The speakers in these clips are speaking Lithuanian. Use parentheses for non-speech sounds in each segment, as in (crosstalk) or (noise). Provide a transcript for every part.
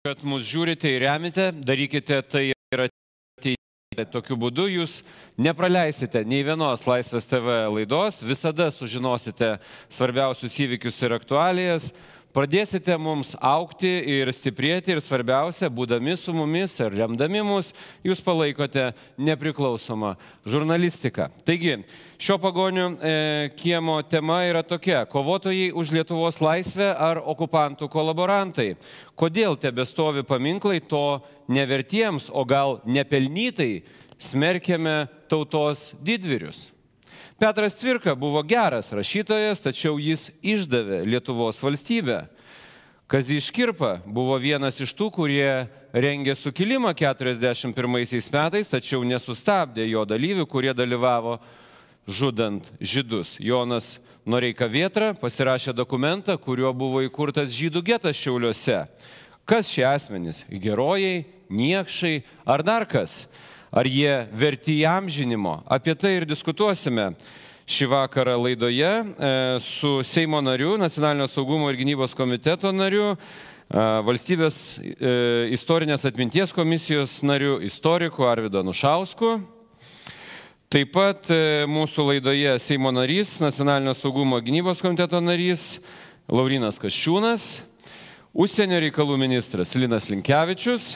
kad mus žiūrite ir remite, darykite tai ir ateityje. Tokiu būdu jūs nepraleisite nei vienos Laisvės TV laidos, visada sužinosite svarbiausius įvykius ir aktualijas, pradėsite mums aukti ir stiprėti ir svarbiausia, būdami su mumis ir remdami mus, jūs palaikote nepriklausomą žurnalistiką. Taigi, šio pagonių e, kiemo tema yra tokia - kovotojai už Lietuvos laisvę ar okupantų kolaborantai. Kodėl tebestovi paminklai to nevertiems, o gal nepelnytai smerkiame tautos didvyrius? Petras Cvirka buvo geras rašytojas, tačiau jis išdavė Lietuvos valstybę. Kazys Škirpa buvo vienas iš tų, kurie rengė sukilimą 41 metais, tačiau nesustabdė jo dalyvių, kurie dalyvavo žudant žydus. Jonas Noreika Vietra pasirašė dokumentą, kuriuo buvo įkurtas žydų getas Šiauliuose. Kas šie asmenys? Gerojai, niekšai ar dar kas? Ar jie verti įamžinimo. Apie tai ir diskutuosime šį vakarą laidoje e, su Seimo nariu, Nacionalinio saugumo ir gynybos komiteto nariu, e, valstybės e, istorinės atminties komisijos nariu, istoriku Arvido Nušausku. Taip pat mūsų laidoje Seimo narys, Nacionalinio saugumo gynybos komiteto narys Laurinas Kaščiūnas, užsienio reikalų ministras Linas Linkevičius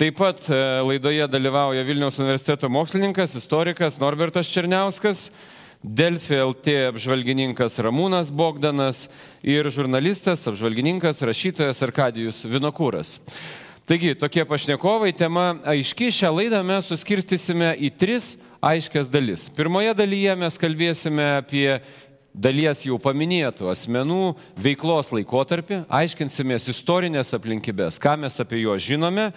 Taip pat e, laidoje dalyvauja Vilniaus universiteto mokslininkas, istorikas Norbertas Černiauskas, Delfi LT apžvalgininkas Ramūnas Bogdanas ir žurnalistas, apžvalgininkas, rašytojas Arkadijus Vinokūras. Taigi, tokie pašnekovai, tema aiški, šią laidą mes suskirstysime į tris aiškias dalis. Pirmoje dalyje mes kalbėsime apie dalies jau paminėtų asmenų veiklos laikotarpį, aiškinsimės istorinės aplinkybės, ką mes apie juos žinome,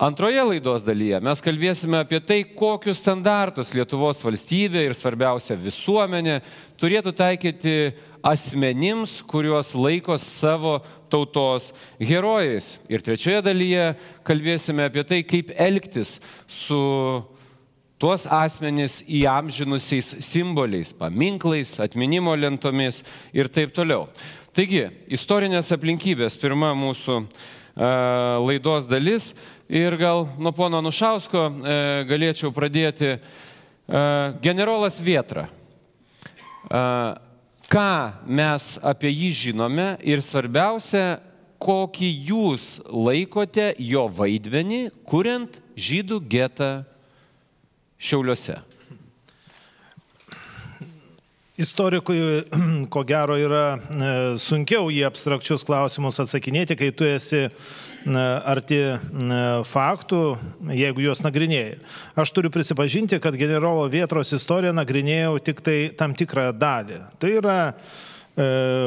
Antroje laidos dalyje mes kalbėsime apie tai, kokius standartus Lietuvos valstybė ir svarbiausia visuomenė turėtų taikyti asmenims, kuriuos laiko savo tautos herojais. Ir trečioje dalyje kalbėsime apie tai, kaip elgtis su tuos asmenys įamžinusiais simboliais, paminklais, atminimo lentomis ir taip toliau. Taigi, istorinės aplinkybės, pirma mūsų laidos dalis. Ir gal nuo pono Nušausko e, galėčiau pradėti. E, generolas Vietra. E, ką mes apie jį žinome ir svarbiausia, kokį jūs laikote jo vaidmenį, kuriant žydų getą Šiauliuose? Istorikui, (clears throat) ko gero, yra e, sunkiau į abstrakčius klausimus atsakinėti, kai tu esi e, arti e, faktų, jeigu juos nagrinėjai. Aš turiu prisipažinti, kad generolo Vietros istoriją nagrinėjau tik tai tam tikrą dalį. Tai yra,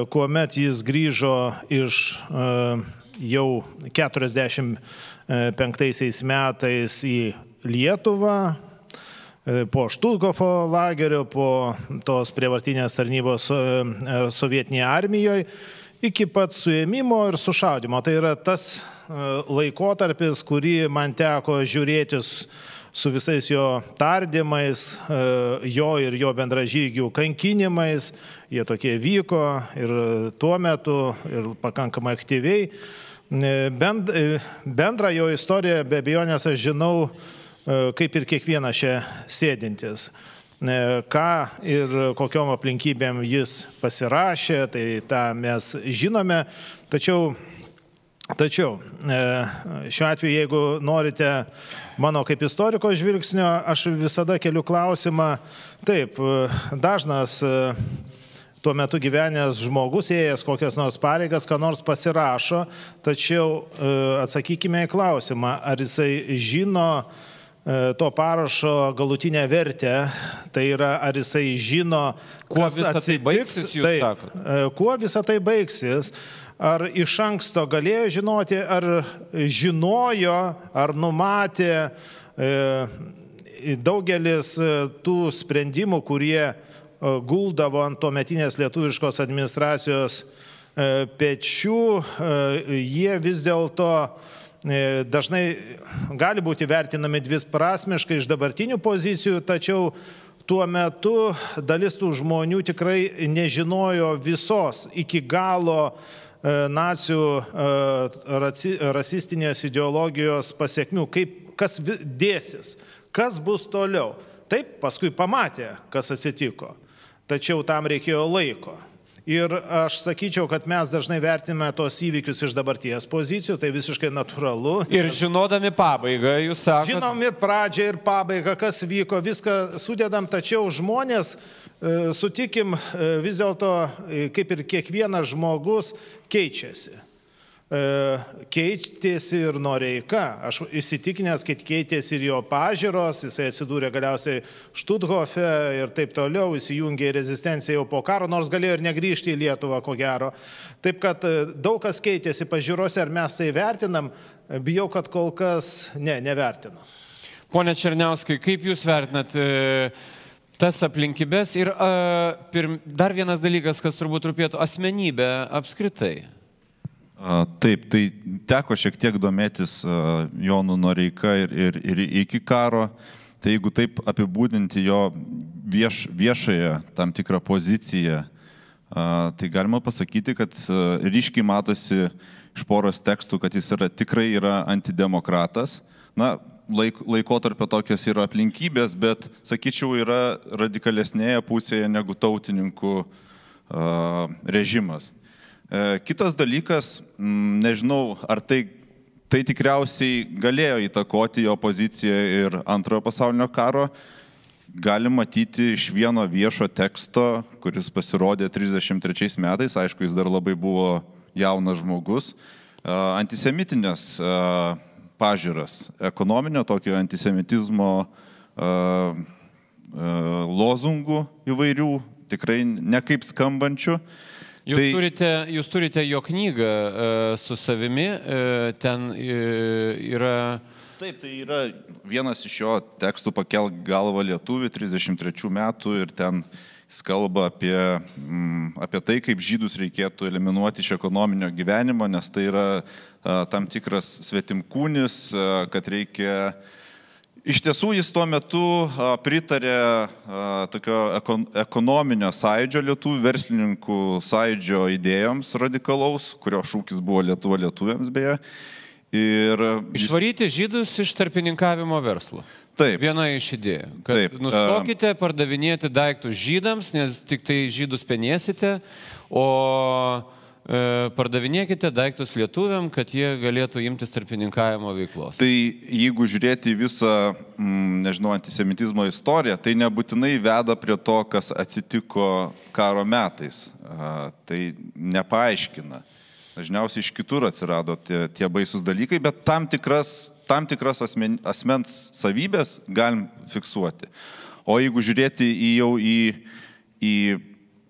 kuomet jis grįžo iš jau 45 metais į Lietuvą, po Štulkofo lagerio, po tos prievartinės tarnybos e, e, sovietinėje armijoje iki pat suėmimo ir sušaudimo. Tai yra tas laikotarpis, kurį man teko žiūrėti su visais jo tardymais, jo ir jo bendražygių kankinimais. Jie tokie vyko ir tuo metu, ir pakankamai aktyviai. Bendrą jo istoriją be abejonės aš žinau E, kaip ir kiekvienas čia sėdintis. E, ką ir kokiom aplinkybėm jis pasirašė, tai tą mes žinome. Tačiau, tačiau e, šiuo atveju, jeigu norite mano kaip istoriko žvilgsnio, aš visada keliu klausimą. Taip, dažnas tuo metu gyvenęs žmogus, ėjęs kokias nors pareigas, ką nors pasirašo, tačiau atsakykime į klausimą, ar jisai žino, E, to parašo galutinę vertę, tai yra ar jisai žino, kuo visą tai baigsis, jūs tai, sakote. Kuo visą tai baigsis, ar iš anksto galėjo žinoti, ar žinojo, ar numatė e, daugelis e, tų sprendimų, kurie guldavo ant tuometinės lietuviškos administracijos pečių, jie vis dėlto E, dažnai gali būti vertinami dvisprasmiškai iš dabartinių pozicijų, tačiau tuo metu dalis tų žmonių tikrai nežinojo visos iki galo nacijų rasistinės ideologijos pasiekmių, kaip, kas dėsis, kas bus toliau. Taip, paskui pamatė, kas atsitiko, tačiau tam reikėjo laiko. Ir aš sakyčiau, kad mes dažnai vertiname tos įvykius iš dabarties pozicijų, tai visiškai natūralu. Ir žinodami pabaigą, jūs sakote. Žinom ir pradžią, ir pabaigą, kas vyko, viską sudedam, tačiau žmonės, e, sutikim, e, vis dėlto, e, kaip ir kiekvienas žmogus, keičiasi. E, keitėsi ir Noreika. Aš įsitikinęs, kad keitėsi ir jo pažiūros, jisai atsidūrė galiausiai Štuthofe ir taip toliau, įsijungė į rezistenciją jau po karo, nors galėjo ir negrįžti į Lietuvą, ko gero. Taip kad e, daug kas keitėsi pažiūrose, ar mes tai vertinam, bijau, kad kol kas ne, nevertinam. Pone Černiauskai, kaip Jūs vertinat e, tas aplinkybės ir a, pirm, dar vienas dalykas, kas turbūt rūpėtų, asmenybė apskritai? Taip, tai teko šiek tiek domėtis Jonu Noreika ir, ir, ir iki karo. Tai jeigu taip apibūdinti jo vieš, viešąją tam tikrą poziciją, tai galima pasakyti, kad ryškiai matosi iš poros tekstų, kad jis yra, tikrai yra antidemokratas. Na, laik, laikotarpio tokios yra aplinkybės, bet, sakyčiau, yra radikalesnėje pusėje negu tautininkų režimas. E, kitas dalykas, nežinau, ar tai, tai tikriausiai galėjo įtakoti jo poziciją ir antrojo pasaulinio karo. Galim matyti iš vieno viešo teksto, kuris pasirodė 33 metais, aišku, jis dar labai buvo jaunas žmogus, e, antisemitinės e, pažiūras, ekonominio tokio antisemitizmo lozungų įvairių, tikrai nekaip skambančių. Jūs, tai... turite, jūs turite jo knygą uh, su savimi, uh, ten uh, yra... Taip, tai yra vienas iš jo tekstų pakelk galvą lietuvių 33 metų ir ten jis kalba apie, mm, apie tai, kaip žydus reikėtų eliminuoti iš ekonominio gyvenimo, nes tai yra uh, tam tikras svetimkūnis, uh, kad reikia uh, Iš tiesų jis tuo metu pritarė tokio ekonominio sąjūdžio lietuvių, verslininkų sąjūdžio idėjoms radikalaus, kurio šūkis buvo Lietuva lietuviams beje. Ir jis... Išvaryti žydus iš tarpininkavimo verslo. Taip. Viena iš idėjų. Taip. Nustokite pardavinėti daiktus žydams, nes tik tai žydus penėsite, o pardavinėkite daiktus lietuviam, kad jie galėtų imtis tarpininkavimo veiklos. Tai jeigu žiūrėti visą, mm, nežinau, antisemitizmo istoriją, tai nebūtinai veda prie to, kas atsitiko karo metais. Tai nepaaiškina. Dažniausiai iš kitur atsirado tie, tie baisus dalykai, bet tam tikras, tam tikras asmen, asmens savybės galim fiksuoti. O jeigu žiūrėti į jau į, į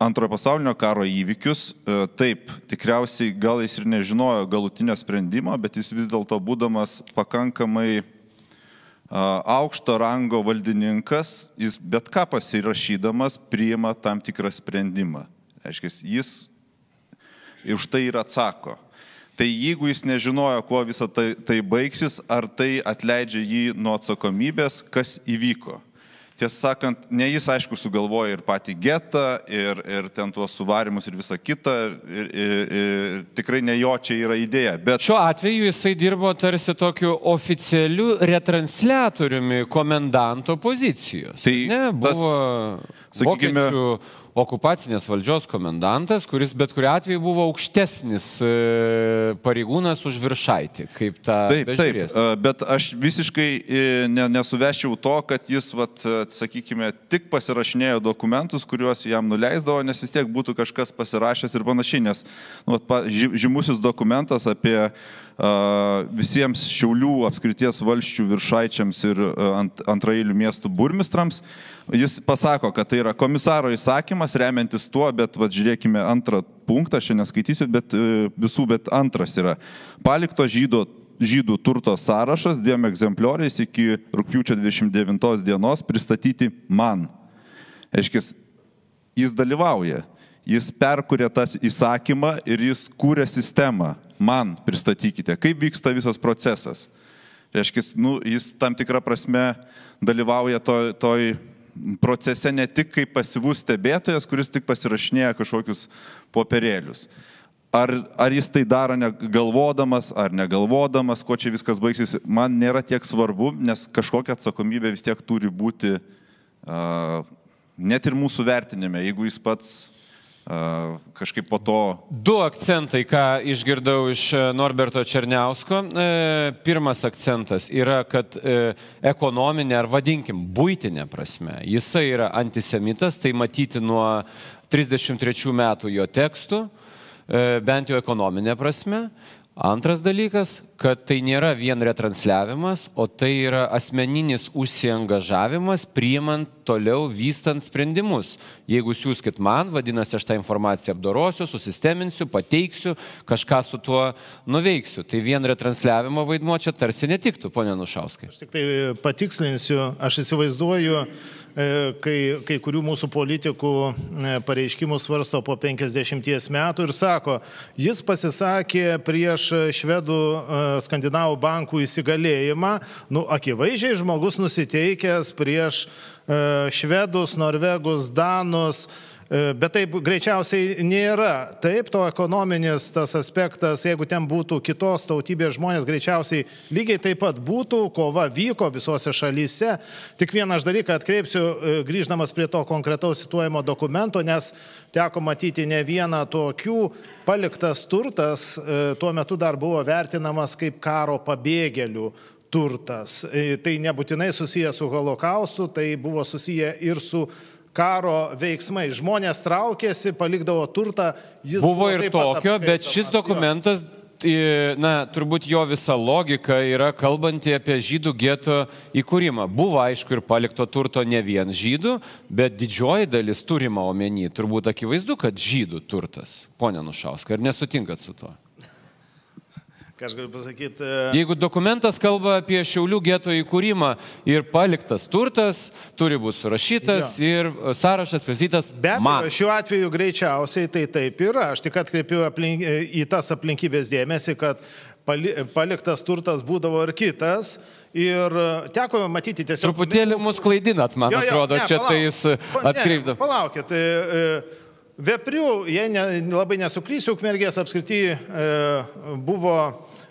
antrojo pasaulinio karo įvykius. E, taip, tikriausiai gal jis ir nežinojo galutinio sprendimo, bet jis vis dėlto būdamas pakankamai aukšto rango valdininkas, jis bet ką pasirašydamas priima tam tikrą sprendimą. Aiškiai, jis už tai ir atsako. Tai jeigu jis nežinojo, kuo visą tai, tai baigsis, ar tai atleidžia jį nuo atsakomybės, kas įvyko. Tiesą sakant, ne jis aišku sugalvoja ir patį getą, ir, ir ten tuos suvarimus ir visą kitą, ir, ir, ir tikrai ne jo čia yra idėja. Bet... Šiuo atveju jisai dirbo tarsi tokiu oficialiu retransliatoriumi komendanto pozicijos. Tai ne, buvo, tas, sakykime, vokiečių okupacinės valdžios komendantas, kuris bet kuriu atveju buvo aukštesnis e, pareigūnas už viršaitį, kaip tą. Taip, bežiūrės. taip, bet aš visiškai e, ne, nesuvešiau to, kad jis, vat, sakykime, tik pasirašinėjo dokumentus, kuriuos jam nuleisdavo, nes vis tiek būtų kažkas pasirašęs ir panašiai, nes nu, vat, žymusis dokumentas apie visiems Šiaulių apskrities valščių viršaičiams ir ant, antrailių miestų burmistrams. Jis pasako, kad tai yra komisaro įsakymas, remiantis tuo, bet va, žiūrėkime antrą punktą, aš neskaitysiu, bet e, visų, bet antras yra palikto žydo žydų turto sąrašas dviem egzemplioriais iki rūpiučio 29 dienos pristatyti man. Aiškis, jis dalyvauja jis perkūrė tas įsakymą ir jis kūrė sistemą. Man pristatykite, kaip vyksta visas procesas. Reiškia, nu, jis tam tikrą prasme dalyvauja to, toj procese ne tik kaip pasyvus stebėtojas, kuris tik pasirašinėja kažkokius popierėlius. ar, ar jis tai daro galvodamas, ar negalvodamas, kuo čia viskas baigsis, man nėra tiek svarbu, nes kažkokia atsakomybė vis tiek turi būti uh, net ir mūsų vertinime, jeigu jis pats kažkaip po to. Du akcentai, ką išgirdau iš e, Norberto Černiausko. E, pirmas akcentas yra, kad e, ekonominė ar vadinkim būtinė prasme, jisai yra antisemitas, tai matyti nuo 33 metų jo tekstų, bent jau ekonominė prasme. Antras dalykas, kad tai nėra vien retransliavimas, o tai yra asmeninis užsiengažavimas, priimant toliau, vystant sprendimus. Jeigu siūskit man, vadinasi, aš tą informaciją apdorosiu, susisteminsiu, pateiksiu, kažką su tuo nuveiksiu. Tai vien retransliavimo vaidmo čia tarsi netiktų, ponė Nušauskai. Aš tik tai patikslinsiu, aš įsivaizduoju, kai, kai kurių mūsų politikų e, pareiškimus svarsto po 50 metų ir sako, jis pasisakė prieš švedų e, skandinavų bankų įsigalėjimą, nu akivaizdžiai žmogus nusiteikęs prieš švedus, norvegus, danus, E, bet taip greičiausiai nėra. Taip, to ekonominis tas aspektas, jeigu ten būtų kitos tautybės žmonės, greičiausiai lygiai taip pat būtų, kova vyko visose šalyse. Tik vieną aš dalyką atkreipsiu, e, grįždamas prie to konkretaus cituojamo dokumento, nes teko matyti ne vieną tokių, paliktas turtas e, tuo metu dar buvo vertinamas kaip karo pabėgėlių turtas. Tai nebūtinai susijęs su holokaustu, tai buvo susiję ir su karo veiksmai. Žmonės traukėsi, palikdavo turtą. Jis buvo, buvo ir tokio, bet šis dokumentas, na, turbūt jo visa logika yra kalbanti apie žydų geto įkūrimą. Buvo aišku ir palikto turto ne vien žydų, bet didžioji dalis turima omeny. Turbūt akivaizdu, kad žydų turtas. Pone Nušauskai, ar nesutinkat su tuo? Ką aš galiu pasakyti? Jeigu dokumentas kalba apie Šiaulių geto įkūrimą ir paliktas turtas, turi būti surašytas jo. ir e, sąrašas pristatytas. Be abejo, šiuo atveju greičiausiai tai taip yra. Aš tik atkreipiu aplink, e, į tas aplinkybės dėmesį, kad paliktas turtas būdavo ir kitas. Ir e, teko matyti tiesiog. Truputėlį mus klaidinat, man jo, jo, atrodo, ne, čia palauk, tai jis atkreipdavo. Palaukit, tai, Veprių, jei ne, labai nesuklysiu, ukmergės apskritai e, buvo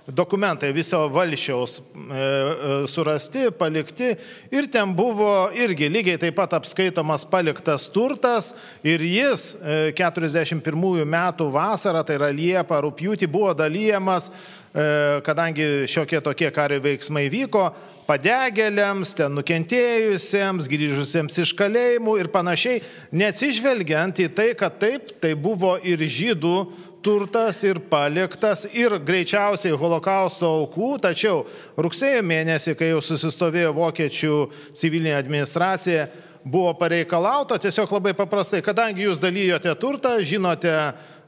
dokumentai viso valšiaus e, e, surasti, palikti. Ir ten buvo irgi lygiai taip pat apskaitomas paliktas turtas ir jis 41 e, metų vasarą, tai yra Liepa, rūpjūtį, buvo dalyjamas, kadangi šiokie tokie karo veiksmai vyko, padegėliams, ten nukentėjusiems, grįžusiems iš kalėjimų ir panašiai, neatsižvelgiant į tai, kad taip, tai buvo ir žydų turtas ir paliktas ir greičiausiai holokausto aukų, tačiau rugsėjo mėnesį, kai jau susistovėjo vokiečių civilinė administracija, buvo pareikalauta tiesiog labai paprastai, kadangi jūs dalyjote turtą, žinote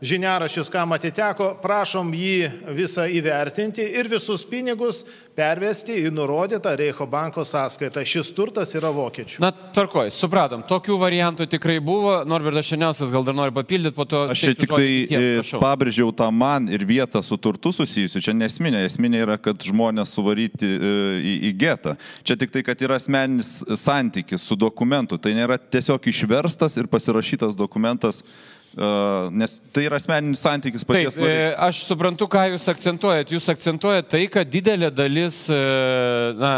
žiniarašius, kam atiteko, prašom jį visą įvertinti ir visus pinigus pervesti į nurodytą Reicho banko sąskaitą. Šis turtas yra vokiečių. Na, tvarkoj, supratom, tokių variantų tikrai buvo. Norbertas Šeniauskas gal dar nori papildyti, po to... Aš čia tik tai e, pabrėžiau tą man ir vietą su turtu susijusiu. Čia nesminė. Esminė yra, kad žmonės suvaryti e, į, į getą. Čia tik tai, kad yra asmeninis santykis su dokumentu. Tai nėra tiesiog išverstas ir pasirašytas dokumentas nes tai yra asmeninis santykis paties. Taip, e, aš suprantu, ką jūs akcentuojat. Jūs akcentuojat tai, kad didelė dalis e, na,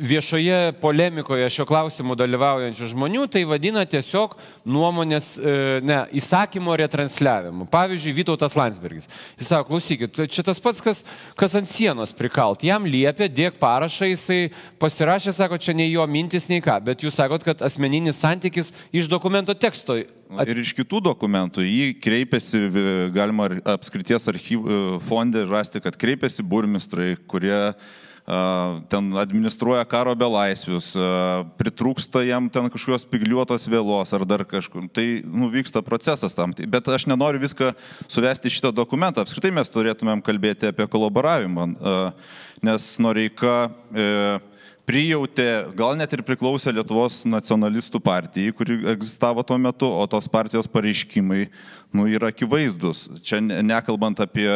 viešoje polemikoje šio klausimu dalyvaujančių žmonių tai vadina tiesiog nuomonės, e, ne, įsakymo retransliavimu. Pavyzdžiui, Vytautas Landsbergis. Jis sako, klausykit, čia tas pats, kas, kas ant sienos prikalt. Jam liepia, dėk parašą, jisai pasirašė, sako, čia nei jo mintis, nei ką, bet jūs sakot, kad asmeninis santykis iš dokumento teksto. At... Ir iš kitų dokumentų jį kreipiasi, galima apskrities archyvų fonde rasti, kad kreipiasi burmistrai, kurie ten administruoja karo belaisvius, pritrūksta jam ten kažkokios pigliuotos vėlos ar dar kažkur. Tai nu, vyksta procesas tam. Bet aš nenoriu viską suvesti šitą dokumentą. Apskritai mes turėtumėm kalbėti apie kolaboravimą, nes Noreika e, prijautė, gal net ir priklausė Lietuvos nacionalistų partijai, kuri egzistavo tuo metu, o tos partijos pareiškimai nu, yra akivaizdus. Čia nekalbant apie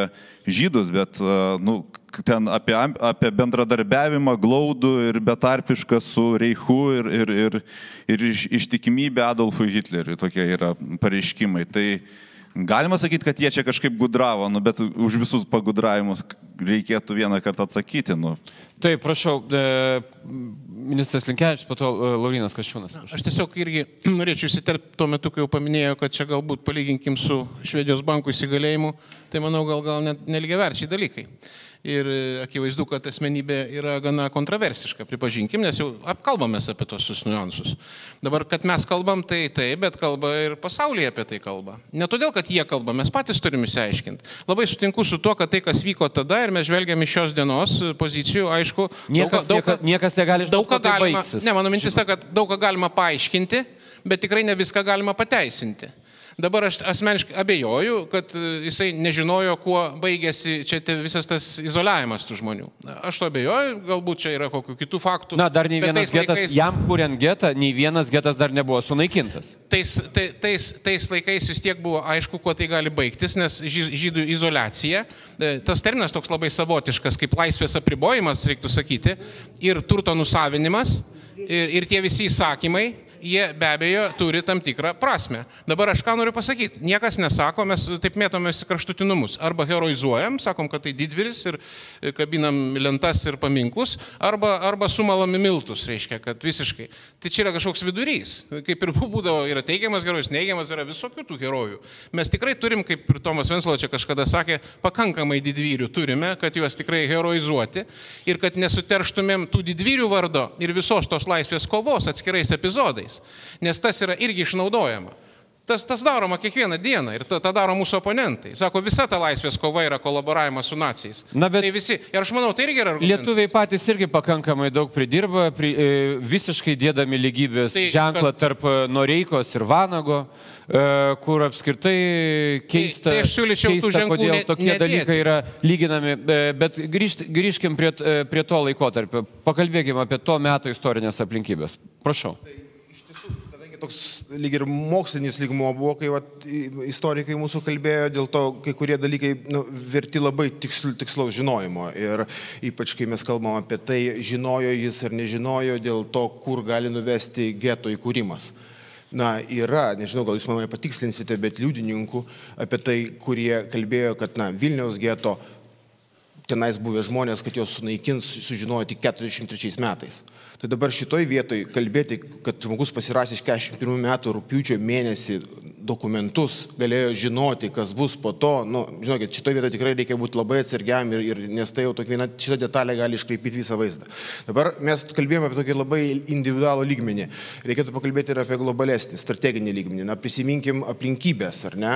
žydus, bet nu, ten apie, apie bendradarbiavimą glaudų ir betarpišką su Reichu ir, ir, ir, ir iš, ištikimybę Adolfui Hitleriui. Tokie yra pareiškimai. Tai Galima sakyti, kad jie čia kažkaip gudravo, nu, bet už visus pagudravimus reikėtų vieną kartą atsakyti. Nu. Taip, prašau, e, ministras Linkevičius, po to e, Laurinas Kašiūnas. Aš tiesiog irgi (clears throat) norėčiau įsiterpti tuo metu, kai jau paminėjau, kad čia galbūt palyginkim su Švedijos bankų įsigalėjimu, tai manau gal, gal net neligiaverčiai dalykai ir e, akivaizdu, kad asmenybė yra gana kontroversiška, pripažinkim, nes jau apkalbamės apie tos niuansus. Dabar, kad mes kalbam, tai taip, bet kalba ir pasaulyje apie tai kalba. Ne todėl, kad jie kalba, mes patys turime išsiaiškinti. Labai sutinku su tuo, kad tai, kas vyko tada ir mes žvelgiam iš šios dienos pozicijų, aišku, niekas, daug, daug, niekas negali žinoti, daug ką galima. Tai ne, mano mintis ta, kad daug ką galima paaiškinti, bet tikrai ne viską galima pateisinti. Dabar aš asmeniškai abejoju, kad e, jisai nežinojo, kuo baigėsi čia visas tas izoliavimas tų žmonių. Aš to abejoju, galbūt čia yra kokių kitų faktų. Na, dar nei vienas getas, laikais, jam kuriant getą, nei vienas getas dar nebuvo sunaikintas. Tais, tais, tais, tais laikais vis tiek buvo aišku, kuo tai gali baigtis, nes žydų izolacija, e, tas terminas toks labai savotiškas, kaip laisvės apribojimas, reiktų sakyti, ir turto nusavinimas, ir, ir tie visi įsakymai jie be abejo turi tam tikrą prasme. Dabar aš ką noriu pasakyti, niekas nesako, mes taip mėtomės kraštutinumus. Arba heroizuojam, sakom, kad tai didvyris ir kabinam lentas ir paminklus, arba, arba sumalami miltus, reiškia, kad visiškai. Tai čia yra kažkoks vidurys. Kaip ir (laughs) būdavo, yra teigiamas herojus, neigiamas, yra visokių tų herojų. Mes tikrai turim, kaip ir Tomas Venslo čia kažkada sakė, pakankamai didvyrių turime, kad juos tikrai heroizuoti ir kad nesuterštumėm tų didvyrių vardo ir visos tos laisvės kovos atskirais epizodais metodais, nes tas yra irgi išnaudojama. Tas, tas daroma kiekvieną dieną ir tą daro mūsų oponentai. Sako, visa ta laisvės kova yra kolaboravimas su nacijais. Na, bet tai visi, ir aš manau, tai irgi yra. Argumentas. Lietuviai patys irgi pakankamai daug pridirba, pri, e, visiškai dėdami lygybės tai, ženklą kad... tarp e, Noreikos ir Vanago, e, kur apskritai keista. Tai, tai aš siūlyčiau keista, tų ženklų. Kodėl tokie nedėti. dalykai yra lyginami. Bet grįžt, grįžkim prie, prie to laikotarpio. Pakalbėkime apie to meto istorinės aplinkybės. Prašau. Tai toks lyg ir mokslinis lygmuo buvo, kai vat, istorikai mūsų kalbėjo, dėl to kai kurie dalykai nu, verti labai tiksl, tikslaus žinojimo. Ir ypač kai mes kalbam apie tai, žinojo jis ar nežinojo dėl to, kur gali nuvesti geto įkūrimas. Na, yra, nežinau, gal jūs mane patikslinsite, bet liudininkų apie tai, kurie kalbėjo, kad, na, Vilniaus geto tenais buvę žmonės, kad jos sunaikins, sužinojo tik 43 metais. Tai dabar šitoj vietoj kalbėti, kad žmogus pasirašęs 41 metų rūpiučio mėnesį dokumentus galėjo žinoti, kas bus po to, nu, žinokit, šitoje vietoje tikrai reikia būti labai atsargiam, ir, ir, nes tai jau tokia viena šita detalė gali iškreipyti visą vaizdą. Dabar mes kalbėjome apie tokį labai individualų lygmenį. Reikėtų pakalbėti ir apie globalesnį, strateginį lygmenį. Na, prisiminkim aplinkybės, ar ne?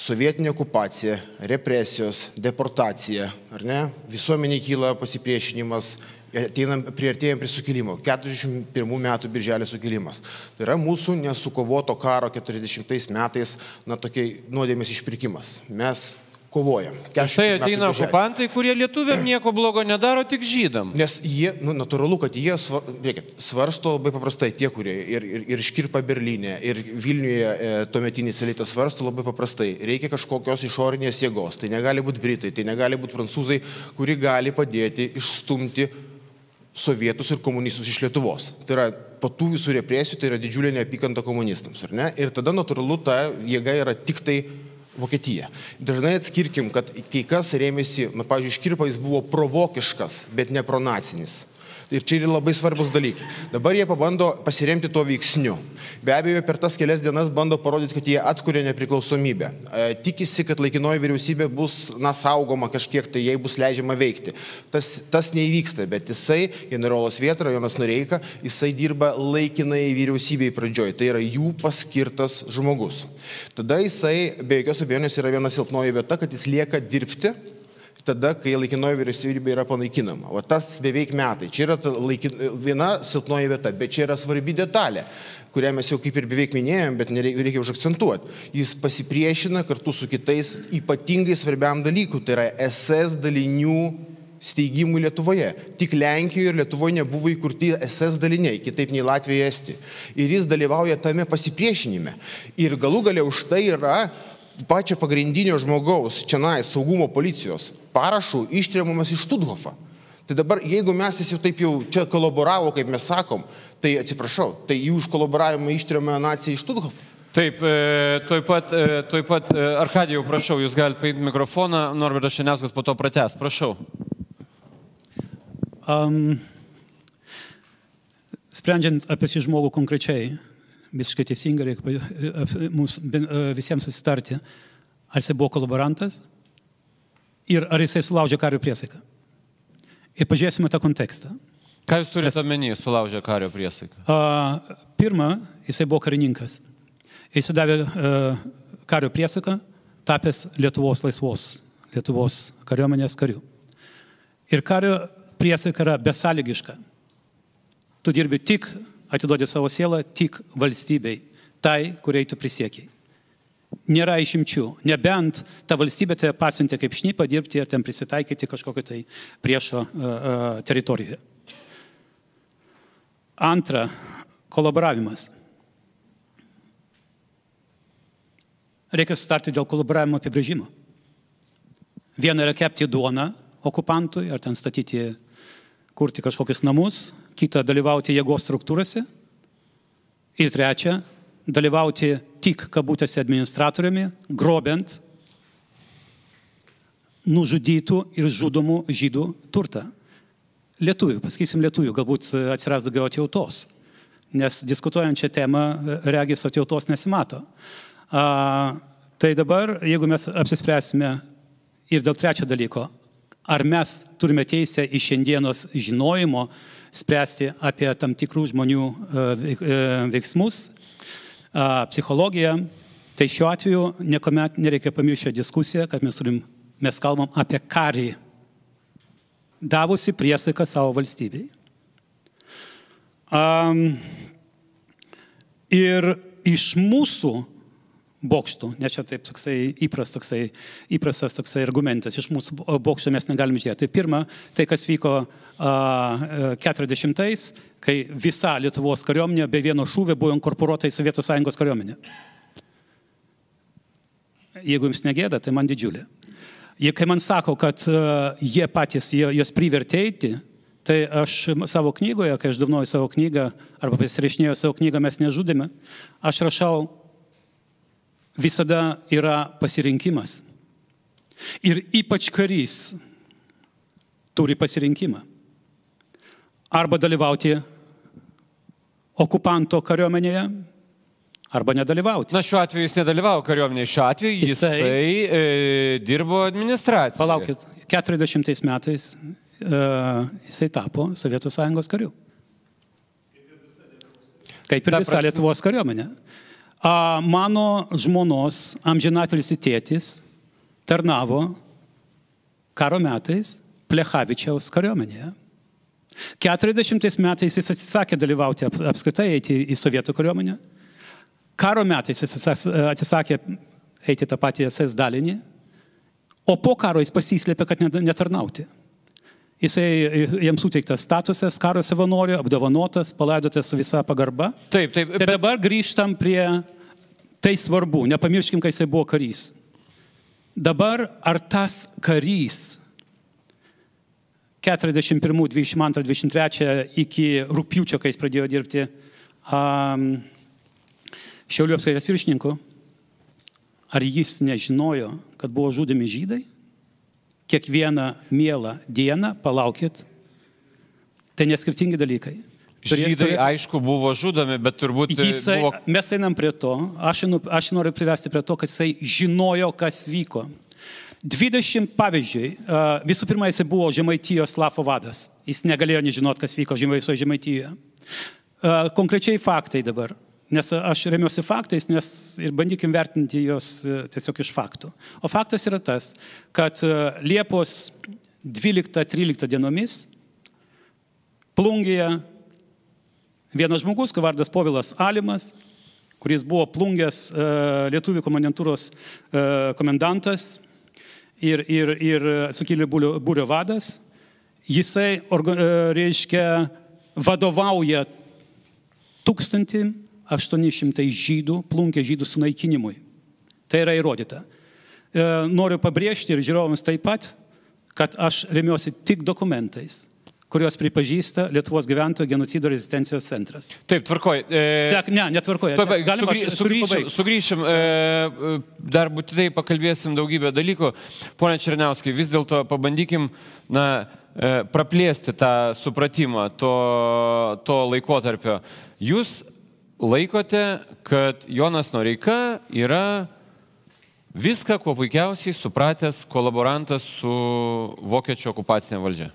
Sovietinė okupacija, represijos, deportacija, ar ne? Visuomenė kyla pasipriešinimas, ateinam, priartėjom prie sukilimo. 41 metų birželio sukilimas. Tai yra mūsų nesukovoto karo 40 metais, na, tokiai nuodėmės išpirkimas. Mes kovojam. Štai ateina okupantai, kurie lietuviam nieko blogo nedaro, tik žydam. Nes jie, nu, natūralu, kad jie svar, reikia, svarsto labai paprastai, tie, kurie ir, ir, ir Škirpa Berlyne, ir Vilniuje e, tuometinis elitas svarsto labai paprastai. Reikia kažkokios išorinės jėgos. Tai negali būti Britai, tai negali būti prancūzai, kuri gali padėti išstumti sovietus ir komunistus iš Lietuvos. Tai yra po tų visų represijų, tai yra didžiulė neapykanta komunistams? Ir tada natūralu ta jėga yra tik tai Vokietija. Dažnai atskirkim, kad kai kas rėmėsi, na, pavyzdžiui, Škirpa jis buvo provokiškas, bet ne pronacinis. Ir čia yra labai svarbus dalykai. Dabar jie pabando pasiremti tuo veiksniu. Be abejo, per tas kelias dienas bando parodyti, kad jie atkuria nepriklausomybę. E, tikisi, kad laikinoji vyriausybė bus, na, saugoma kažkiek, tai jai bus leidžiama veikti. Tas, tas neįvyksta, bet jisai, generolas Vietra, Jonas Noreika, jisai dirba laikinai vyriausybei pradžioj. Tai yra jų paskirtas žmogus. Tada jisai, be jokios abejonės, yra viena silpnoji vieta, kad jis lieka dirbti tada, kai laikinoji vyriausybė yra panaikinama. O tas beveik metai. Čia yra laikin, viena silpnoji vieta, bet čia yra svarbi detalė kurią mes jau kaip ir beveik minėjom, bet reikia užakcentuoti. Jis pasipriešina kartu su kitais ypatingai svarbiam dalykui, tai yra SS dalinių steigimų Lietuvoje. Tik Lenkijoje ir Lietuvoje nebuvo įkurti SS daliniai, kitaip nei Latvija Esti. Ir jis dalyvauja tame pasipriešinime. Ir galų galia už tai yra pačio pagrindinio žmogaus, čianai saugumo policijos parašų ištrėmamas iš Štuthofa. Tai dabar, jeigu mes jis jau taip jau čia kolaboravo, kaip mes sakom, tai atsiprašau, tai jų už kolaboravimą ištrėmė nacija iš Štuthofa. Taip, e, tuoj pat, e, tuoj pat e, Arkadijau, prašau, jūs galite paimti mikrofoną, Norbertas Šeniaskas po to pratęs, prašau. Um, sprendžiant apie šį žmogų konkrečiai, visiškai teisingai reikia mums visiems susitarti, ar jisai buvo kolaborantas ir ar jisai sulaužė kario priesaiką. Ir pažiūrėsime tą kontekstą. Ką jūs turite omeny, sulaužė kario priesaiką? A, Pirma, jisai buvo karininkas. Jisai davė a, kario priesaiką, tapęs Lietuvos laisvos, Lietuvos kariuomenės kariu. Ir kario priesaika yra besąlygiška. Tu dirbi tik, atiduodi savo sielą tik valstybei, tai, kuriai tu prisiekiai. Nėra išimčių, nebent ta valstybė te pasiuntė kaip šnipą dirbti ir ten prisitaikyti kažkokio tai priešo uh, uh, teritorijoje. Antra, kolaboravimas. Reikia sutarti dėl kolaboravimo apibrėžimo. Viena yra kepti duoną okupantui, ar ten statyti, kurti kažkokius namus, kita dalyvauti jėgos struktūrose. Ir trečia, dalyvauti tik kabutėse administratoriumi, grobent nužudytų ir žudomų žydų turtą. Lietuvių, pasakysim lietuvių, galbūt atsiras daugiau atjautos, nes diskutuojant šią temą, regis atjautos nesimato. A, tai dabar, jeigu mes apsispręsime ir dėl trečio dalyko, ar mes turime teisę iš šiandienos žinojimo spręsti apie tam tikrų žmonių e, veik- e, veiksmus, psichologiją, tai šiuo atveju niekuomet nereikia pamiršti diskusiją, kad mes, turim, mes kalbam apie karį, davusi priesaiką savo valstybei. Um, ir iš mūsų bokštų, nes čia taip toksai įpras, toksai, įprastas toksai argumentas, iš mūsų bokštų mes negalim žiūrėti. Tai pirma, tai kas vyko a, 40-ais, kai visa Lietuvos kariuomenė be vieno šūvio buvo inkorporuota į Sovietų Sąjungos kariuomenę. Jeigu jums negėda, tai man didžiulė. Jie, kai man sako, kad uh, jie patys jie, jos privertė eiti, tai aš savo knygoje, kai aš davnoju savo knygą, arba pasirašinėjau savo knygą, mes nežudėme, aš rašau, visada yra pasirinkimas. Ir ypač karys turi pasirinkimą. Arba dalyvauti okupanto kariuomenėje, arba nedalyvauti. Na, šiuo atveju jis nedalyvavo kariuomenėje, šiuo atveju jisai, Jisai- e, dirbo administracijoje. Palaukit, 40 metais uh, jisai tapo Sovietų Sąjungos kariu. Kaip ir visa Lietuvos kariuomenė. A, mano žmonos amžinatelis tėtis tarnavo karo metais Plechavičiaus kariuomenėje. 40 metais jis atsisakė dalyvauti ap- apskritai eiti į sovietų kariuomenę. Karo metais jis atsisakė eiti tą patį SS dalinį, o po karo jis pasislėpė, kad net- netarnauti. Jisai, jam suteiktas statusas karo savanorio, apdovanotas, palaidotas su visa pagarba. Taip, taip, Tai bet dabar grįžtam prie tai svarbu, nepamirškim, kai jisai buvo karys. Dabar ar tas karys 41, 22, 23 iki rūpiučio, kai jis pradėjo dirbti um, Šiaulių apskaitas viršininku, ar jis nežinojo, kad buvo žudomi žydai? Kiekvieną mielą dieną, palaukit, tai neskirtingi dalykai. Žydai, turė- aišku, buvo žudomi, bet turbūt e, Jisai, buvo... mes einam prie to, aš, einu, aš noriu privesti prie to, kad jisai žinojo, kas vyko. 20 pavyzdžiui, a, visų pirma, jisai buvo Žemaitijos lafo vadas. Jis negalėjo nežinot, kas vyko Žemaitijoje. A, Konkrečiai faktai dabar. Nes aš remiuosi faktais, nes ir bandykim vertinti juos e, tiesiog iš faktų. O faktas yra tas, kad e, Liepos 12-13 dienomis plungėje Vienas žmogus, kurio vardas Povilas Alimas, kuris buvo plungęs e, Lietuvių komendantūros komendantas ir, ir, ir sukilėlių būrio, vadas, jisai, reiškia, vadovauja 1800 žydų, plungė žydų sunaikinimui. Tai yra įrodyta. E, Noriu pabrėžti ir žiūrovams taip pat, kad aš remiuosi tik dokumentais, kuriuos pripažįsta Lietuvos gyventojų genocido rezistencijos centras. Taip, tvarkoj. E... Sek, ne, netvarkoja. Tuoj pa- Galima sugrį- sugrįšim, sugrįšim e, e, dar būtinai pakalbėsim daugybę dalykų. Pone Černiauskai, vis dėlto pabandykim na, e, praplėsti tą supratimą to, to laikotarpio. Jūs laikote, kad Jonas Noreika yra viską, kuo puikiausiai supratęs kolaborantas su vokiečių okupacinė valdžia.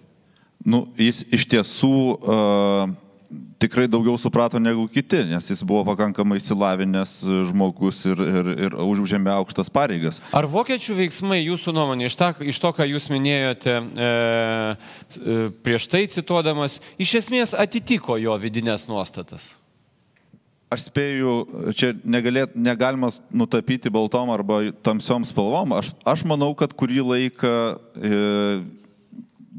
Nu, jis iš tiesų uh, tikrai daugiau suprato negu kiti, nes jis buvo pakankamai įsilavinęs žmogus ir, ir, ir užėmė aukštas pareigas. Ar vokiečių veiksmai jūsų nuomonė, iš, ta, iš to, ką jūs minėjote e, e, prieš tai cituodamas, iš esmės atitiko jo vidinės nuostatas? Aš spėju, čia negalėt, negalima nutapyti baltom arba tamsiom spalvom. Aš, aš manau, kad kurį laiką e,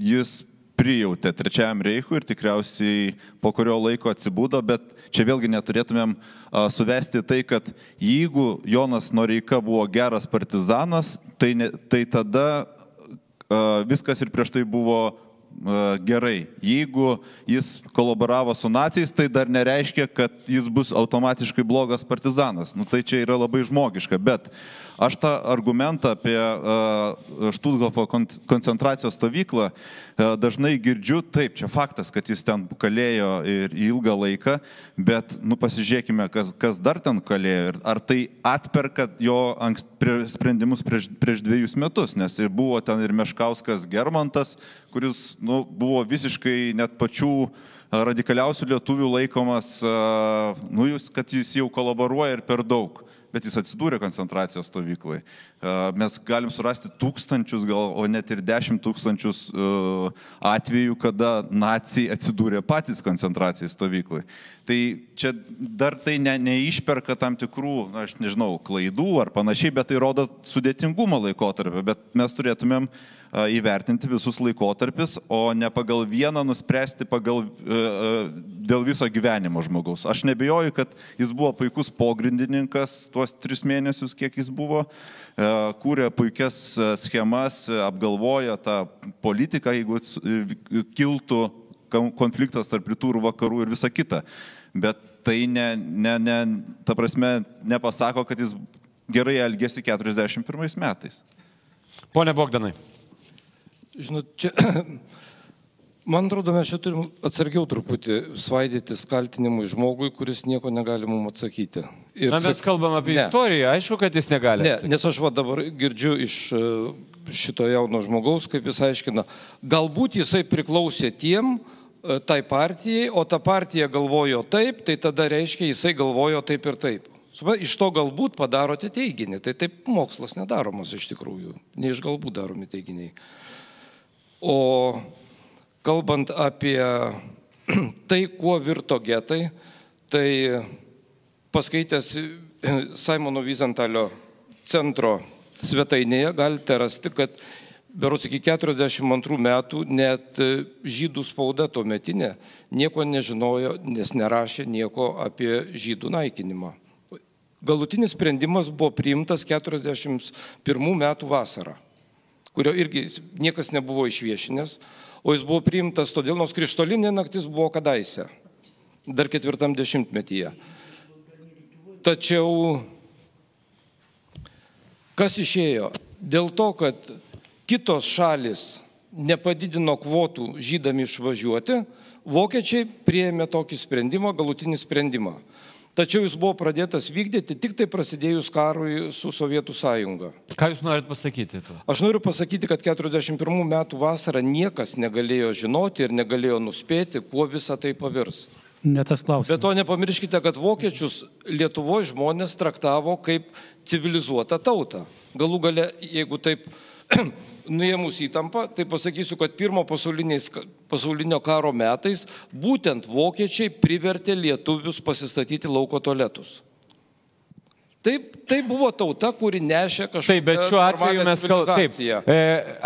jis prijautė trečiajam reichui ir tikriausiai po kurio laiko atsibūdo, bet čia vėlgi neturėtumėm a, suvesti tai, kad jeigu Jonas Noreika buvo geras partizanas, tai, ne, tai tada a, viskas ir prieš tai buvo gerai. Jeigu jis kolaboravo su nacijais, tai dar nereiškia, kad jis bus automatiškai blogas partizanas. Nu, tai čia yra labai žmogiška, bet aš tą argumentą apie Štutgofo kon koncentracijos stovyklą uh, dažnai girdžiu, taip, čia faktas, kad jis ten kalėjo ir ilgą laiką, bet, nu, pasižiūrėkime, kas, kas dar ten kalėjo ir ar tai atperka jo ankst, prie, sprendimus prieš, prieš dviejus metus, nes ir buvo ten ir Meškauskas Germantas, kuris, nu, buvo visiškai net pačių a, radikaliausių lietuvių laikomas, nu, jūs, kad jis jau kolaboruoja ir per daug bet jis atsidūrė koncentracijos stovyklai. Mes galim surasti tūkstančius, gal, o net ir dešimt tūkstančius atvejų, kada nacijai atsidūrė patys koncentracijos stovyklai. Tai čia dar tai ne, neišperka tam tikrų, aš nežinau, klaidų ar panašiai, bet tai rodo sudėtingumo laikotarpį, bet mes turėtumėm įvertinti visus laikotarpis, o ne pagal vieną nuspręsti pagal, dėl viso gyvenimo žmogaus. Aš nebejoju, kad jis buvo puikus pogrindininkas tuos tris mėnesius, kiek jis buvo, kūrė puikias schemas, apgalvojo tą politiką, jeigu kiltų konfliktas tarp rytų ir vakarų ir visa kita. Bet tai ne, ne, ne, ta prasme, nepasako, kad jis gerai elgėsi 41 metais. Pone Bogdanai. Žinot, čia, (clears throat) man atrodo, mes čia turim atsargiau truputį svaidytis kaltinimui žmogui, kuris nieko negali mums atsakyti. Ir Na, mes kalbam apie Ne. istoriją, aišku, kad jis negali. Ne, atsakyti. nes aš va dabar girdžiu iš e, šito jauno žmogaus, kaip jis aiškina, galbūt jisai priklausė tiem, e, tai partijai, o ta partija galvojo taip, tai tada reiškia, jisai galvojo taip ir taip. Iš to galbūt padarote teiginį, tai taip mokslas nedaromas iš tikrųjų, ne iš galbūt daromi teiginiai. O kalbant apie (clears throat) tai, kuo virto getai, tai paskaitęs (clears throat) Simono Vyzentalio centro svetainėje galite rasti, kad beros iki 42 metų net e, žydų spauda tuo metinė nieko nežinojo, nes nerašė nieko apie žydų naikinimą. Galutinis sprendimas buvo priimtas 41 metų vasarą kurio irgi niekas nebuvo išviešinęs, o jis buvo priimtas todėl, nors krištolinė naktis buvo kadaise, dar ketvirtam dešimtmetyje. Tačiau kas išėjo? Dėl to, kad kitos šalis nepadidino kvotų žydami išvažiuoti, vokiečiai prieėmė tokį sprendimą, galutinį sprendimą. Tačiau jis buvo pradėtas vykdyti tik tai prasidėjus karui su Sovietų sąjunga. Ką jūs norit pasakyti? Tuo? Aš noriu pasakyti, kad 41 metų vasarą niekas negalėjo žinoti ir negalėjo nuspėti, kuo visa tai pavirs. Ne tas klausimas. Bet to nepamirškite, kad vokiečius Lietuvoje žmonės traktavo kaip civilizuotą tautą. Galų gale, jeigu taip (clears throat) nuėmus įtampą, tai pasakysiu, kad pirmo pasaulinio karo metais būtent vokiečiai privertė lietuvius pasistatyti lauko tualetus. Taip, tai buvo tauta, kuri nešė kažkokią Taip, bet šiuo atveju mes kalbame. E,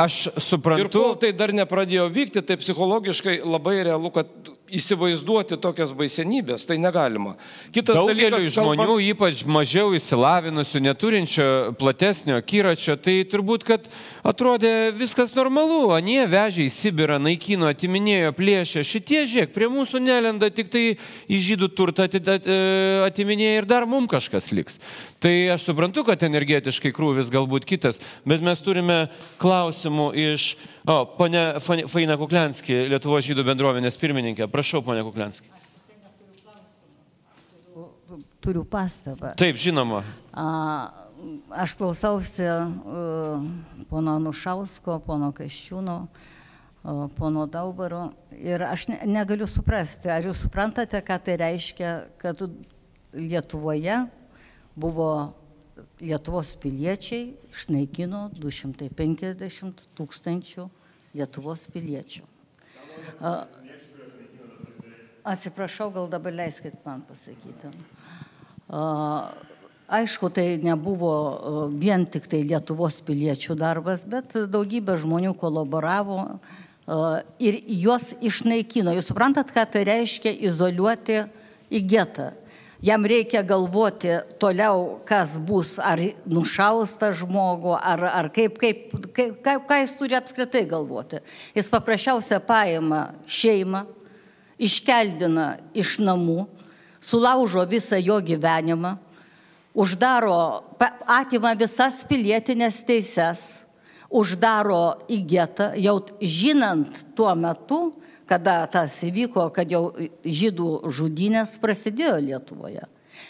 aš Ir suprantu. kol tai dar nepradėjo vykti, tai psichologiškai labai realu, kad įsivaizduoti tokias baisenybės, tai negalima. Kitas Daugeliu dalykas, žmonių, kalbant... ypač mažiau įsilavinusių, neturinčio platesnio kyračio, tai turbūt, kad atrodė viskas normalu, anie vežė į Sibirą, naikino, atiminėjo, plėšė, šitie žiek, prie mūsų nelenda, tik tai į žydų turtą e, atiminėjo ir dar mums kažkas liks. Tai aš suprantu, kad energetiškai krūvis galbūt kitas, bet mes turime klausimų iš O, ponė Faina Kuklenski, Lietuvo žydų bendruomenės pirmininkė. Prašau, ponė Kuklenski. Turiu pastabą. Taip, žinoma. A, aš klausausi uh, pono Nušausko, pono Kaščiūno, uh, pono Daubaro ir aš ne, negaliu suprasti, ar jūs suprantate, ką tai reiškia, kad Lietuvoje buvo Lietuvos piliečiai išnaikino 250 tūkstančių Lietuvos piliečių. Atsiprašau, gal dabar leiskit man pasakyti. Aišku, tai nebuvo vien tik tai Lietuvos piliečių darbas, bet daugybė žmonių kolaboravo ir juos išnaikino. Jūs suprantat, ką tai reiškia izoliuoti į getą jam reikia galvoti toliau, kas bus, ar nušaus tą žmogų, ar, ar kaip, kaip, kaip, ką, ką jis turi apskritai galvoti. Jis paprasčiausia paima šeimą, iškeldina iš namų, sulaužo visą jo gyvenimą, uždaro, atima visas pilietinės teises, uždaro į getą, jau žinant tuo metu, kada tas įvyko, kad jau žydų žudynės prasidėjo Lietuvoje.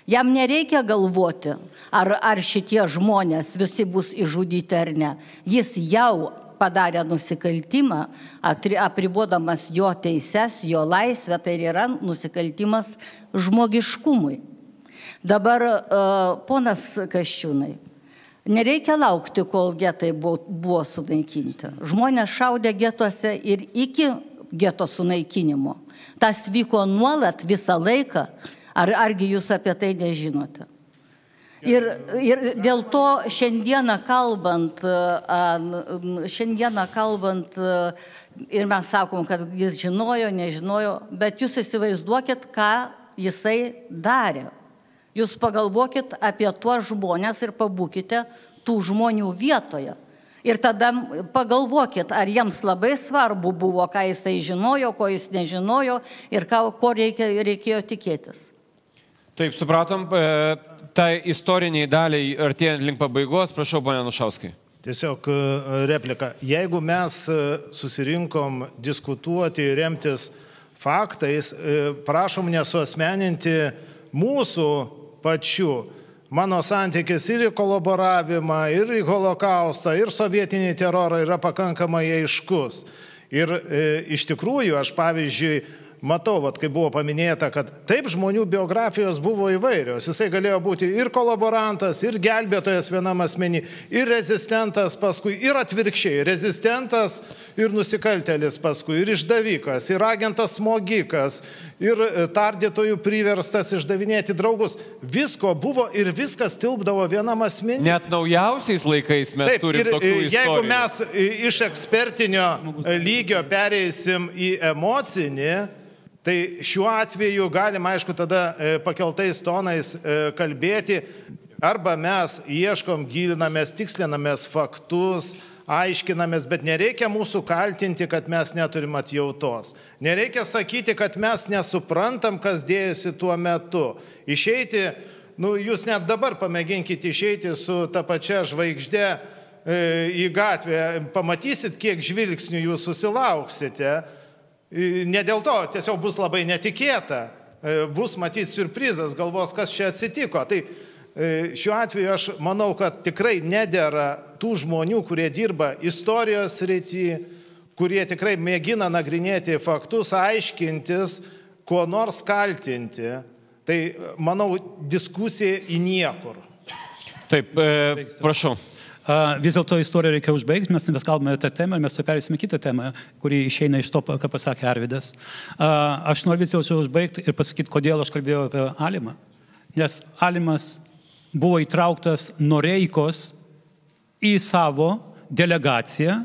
Jam nereikia galvoti, ar, ar šitie žmonės visi bus išžudyti ar ne. Jis jau padarė nusikaltimą, apribodamas jo teises, jo laisvę, tai yra nusikaltimas žmogiškumui. Dabar, ponas Kaščiūnai, nereikia laukti, kol getai buvo, buvo sunaikinti. Žmonės šaudė getuose ir iki geto sunaikinimo. Tas vyko nuolat visą laiką. Ar, argi jūs apie tai nežinote? Ir, ir dėl to šiandieną kalbant, šiandieną kalbant, ir mes sakom, kad jis žinojo, nežinojo, bet jūs įsivaizduokit, ką jisai darė. Jūs pagalvokit apie tuos žmonės ir pabūkite tų žmonių vietoje. Ir tada pagalvokit, ar jiems labai svarbu buvo, ką jisai žinojo, ko jis nežinojo ir ką, ko reikia, reikėjo tikėtis. Taip, supratom, e, tai istoriniai daliai artėjant link pabaigos, prašau, ponė Nušauskai. Tiesiog e, replika. Jeigu mes e, susirinkom diskutuoti, remtis faktais, prašom nesuosmeninti mūsų pačių mano santykis ir į kolaboravimą, ir į holokaustą, ir sovietinį terorą yra pakankamai aiškus. Ir e, iš tikrųjų aš pavyzdžiui matau, vat, kaip buvo paminėta, kad taip žmonių biografijos buvo įvairios. Jisai galėjo būti ir kolaborantas, ir gelbėtojas vienam asmenį, ir rezistentas paskui, ir atvirkščiai. Rezistentas ir nusikaltelis paskui, ir išdavikas, ir agentas smogikas, ir e, tardytojų priverstas išdavinėti draugus. Visko buvo ir viskas tilpdavo vienam asmeniui. Net naujausiais laikais mes Taip, turime tokių istorijų. Jeigu mes iš ekspertinio lygio pereisim į emocinį, Tai šiuo atveju galima, aišku, tada e, pakeltais tonais e, kalbėti, arba mes ieškom, gilinamės, tikslinamės faktus, aiškinamės, bet nereikia mūsų kaltinti, kad mes neturim atjautos. Nereikia sakyti, kad mes nesuprantam, kas dėjosi tuo metu. Išeiti, nu, jūs net dabar pamėginkite išeiti su ta pačia žvaigždė e, į gatvę, pamatysit, kiek žvilgsnių jūs susilauksite Ne dėl to, tiesiog bus labai netikėta, e, bus matyti surprizas, galvos, kas čia atsitiko. Tai e, šiuo atveju aš manau, kad tikrai nedėra tų žmonių, kurie dirba istorijos rytį, kurie tikrai mėgina nagrinėti faktus, aiškintis, kuo nors kaltinti. Tai manau, diskusija į niekur. Taip, e, prašau. Vis dėlto istoriją reikia užbaigti, mes mes kalbame tą temą ir mes to perėsime kitą temą, kuri išeina iš to, ką pasakė Arvidas. Aš noriu vis dėlto užbaigti ir pasakyti, kodėl aš kalbėjau apie Alimą. Nes Alimas buvo įtrauktas Noreikos į savo delegaciją,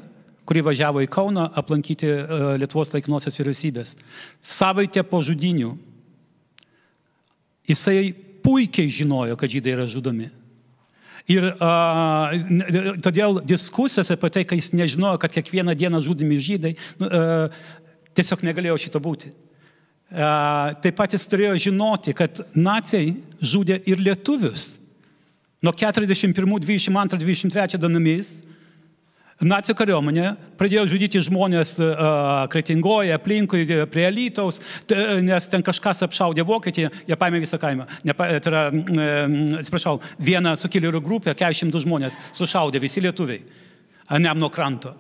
kuri važiavo į Kauną aplankyti e, Lietuvos laikinosios vyriausybės. Savaitę po žudinių jisai puikiai žinojo, kad žydai yra žudomi. Ir a, n- todėl diskusijos apie tai, kai jis nežinojo, kad kiekvieną dieną žudomi žydai, nu, a, tiesiog negalėjo šito būti. A, taip pat jis turėjo žinoti, kad nacijai žudė ir lietuvius. Nuo 41, 22, 23 dienomis Nacijų kariuomenė pradėjo žudyti žmonės uh, Kretingoje, aplinkui, e, prie Lytaus, t, nes ten kažkas apšaudė Vokietiją, jie paėmė visą kaimą. Nepa, tai yra, mm, atsiprašau, vieną sukilėlių grupę, 400 žmonės sušaudė visi lietuviai Nemno kranto.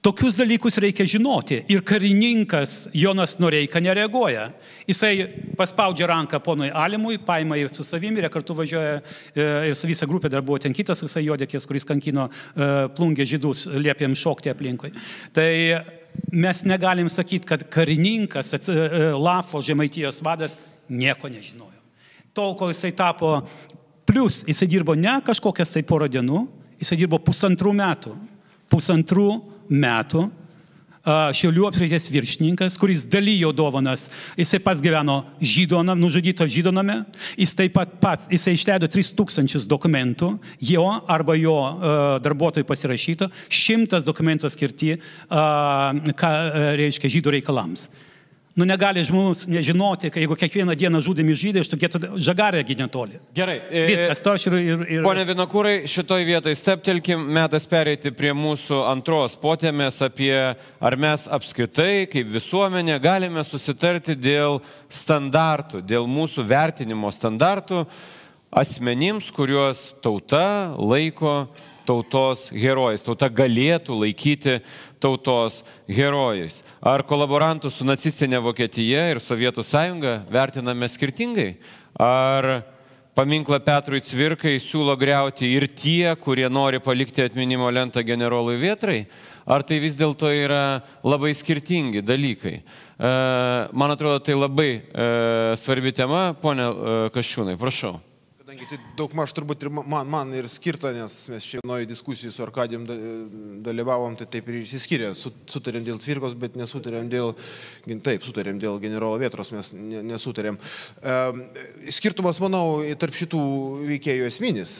Tokius dalykus reikia žinoti. Ir karininkas Jonas Noreika nereaguoja. Jisai paspaudžia ranką ponui Alimui, paima jį su savimi ir kartu važiuoja e, ir su visa grupė dar buvo ten kitas visai jodėkės, kuris kankino e, plungė žydus, liepė jiems šokti aplinkui. Tai mes negalim sakyti, kad karininkas, e, Lafo žemaitijos vadas, nieko nežinojo. Tol, kol jisai tapo, plus jisai dirbo ne kažkokias tai porą dienų, jisai dirbo pusantrų metų. Pusantrų metų a, Šiaulių apskrities viršininkas, kuris dalyjo dovanas, jisai pats gyveno žydonam, nužudyto žydoname, jis taip pat pats, jisai išleido 3000 dokumentų, jo arba jo a, darbuotojų pasirašyto, šimtas dokumentų skirti, a, ką a, reiškia žydų reikalams. Nu negali žmogus nežinoti, kad jeigu kiekvieną dieną žudami žydai, iš tokie žagarėgi netoli. Gerai. e, Viskas, to aš ir... ir, ir... Pone Vinokūrai, šitoj vietoj steptelkim, metas pereiti prie mūsų antros potėmės apie, ar mes apskritai kaip visuomenė galime susitarti dėl standartų, dėl mūsų vertinimo standartų asmenims, kuriuos tauta laiko tautos herojais, tauta galėtų laikyti tautos herojais. Ar kolaborantų su nacistinė Vokietija ir Sovietų sąjunga vertiname skirtingai? Ar Paminklą Petrui Cvirkai siūlo greuti ir tie, kurie nori palikti atminimo lentą generolui Vietrai, ar tai vis dėlto yra labai skirtingi dalykai. E, Man atrodo, tai labai e, svarbi tema, ponė e, Kaščiūnai, prašau. Kadangi tai daug maž turbūt ir man, man ir skirta, nes mes čia vienoje diskusijų su Arkadijom da- dalyvavom, tai taip ir išsiskyrė. Su- Sutarėm dėl cvirkos, bet nesutarėm dėl, taip, sutarėm dėl generolo Vietros, mes ne- nesutarėm. Skirtumas, manau, tarp šitų veikėjų esminis.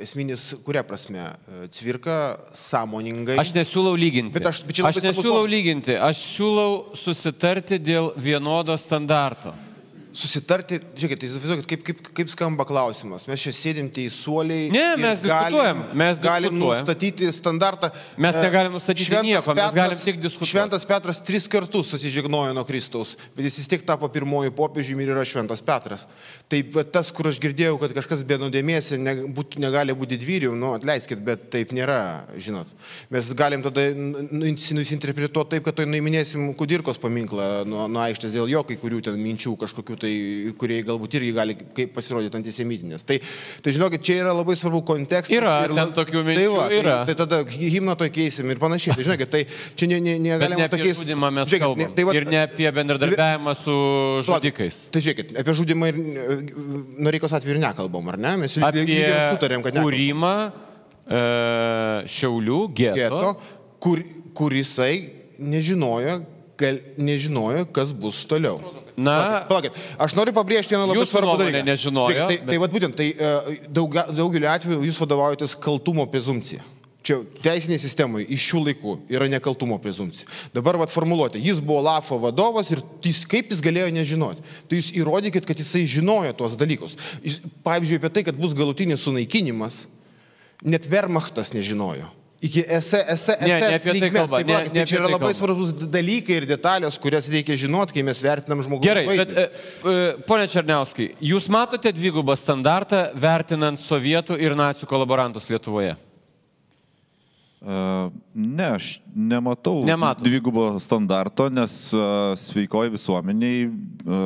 Esminis, kuria prasme? Cvirka sąmoningai. Aš nesiūlau lyginti. Bet aš- bet aš nesiūlau lyginti, aš siūlau susitarti dėl vienodo standarto. Susitarti, žiūrėkit, tai įsivaizduokit, kaip, kaip, kaip skamba klausimas. Mes čia sėdim teisuoliai. Ne, ir mes galim- diskutuojam, mes galim diskutuojam. nustatyti standartą. Mes E, negalim nustatyti nieko, mes galim tik diskutuoti. Šventas Petras tris kartus susižegnojo nuo Kristaus, bet jis vis tiek tapo pirmoji popiežiumi ir yra Šventas Petras. Tai tas, kur aš girdėjau, kad kažkas be nuodėmėsi ne, būt, negali būti didvyrių, nu atleiskit, bet taip nėra, žinot. Mes galim tada nu- nusinterpretuoti taip, kad tai nuiminėsim Kudirkos paminklą nuo, nuo aikštės dėl jo kai kurių ten minčių kažkokių tai, kurie galbūt irgi gali kaip pasirodyti antisemitinės. Tai, tai žinokit, čia yra labai svarbu kontekstas. Yra ir ten tokių minčių, tai va, yra. Tai, tai tada himną to keisim ir panašiai. Tai žinokit, tai čia ne, ne, negalima ne tokiais... Žiūrėkit, ne- tai vat- Ir ne apie bendradarbiavimą su žudikais. Tai žiūrėkit, apie žudimą ir e, Noreikos atveju nekalbam, ar ne? Mes Apie sutarėm, kad nekalbam. kūrimą e, Šiaulių geto. geto, kur, kur jisai nežinojo, gal, nežinojo, kas bus toliau. Na, Palaukit, aš noriu pabrėžti vieną labai svarbų dalyką. nežinojo, Žiūrėkit, tai, bet- tai vat būtent, tai e, daug, daugeliu atveju jūs vadovaujatės kaltumo prezumcija. Čia teisinėje sistemoje iš šių laikų yra nekaltumo prezumcija. Dabar vat formuluotė, jis buvo LAFO vadovas ir jis, kaip jis galėjo nežinoti. Tai jūs įrodykit, kad jisai žinojo tuos dalykus. Jis, pavyzdžiui, apie tai, kad bus galutinis sunaikinimas, net Wehrmachtas nežinojo. Iki SS, SS, Ne, ne apie tai kalba, Tai, ne- ne tai čia yra tai labai kalba. svarbus dalykai ir detalės, kurias reikia žinoti, kai mes vertinam žmogaus Gerai, bet, vaidmenį. e, e, ponė Černiauskai, jūs matote dvigubą standartą vertinant sovietų ir nacijų kolaborantus Lietuvoje? E, Ne, aš nematau Nematot. dvigubo standarto, nes e, sveikoji visuomeniai, e,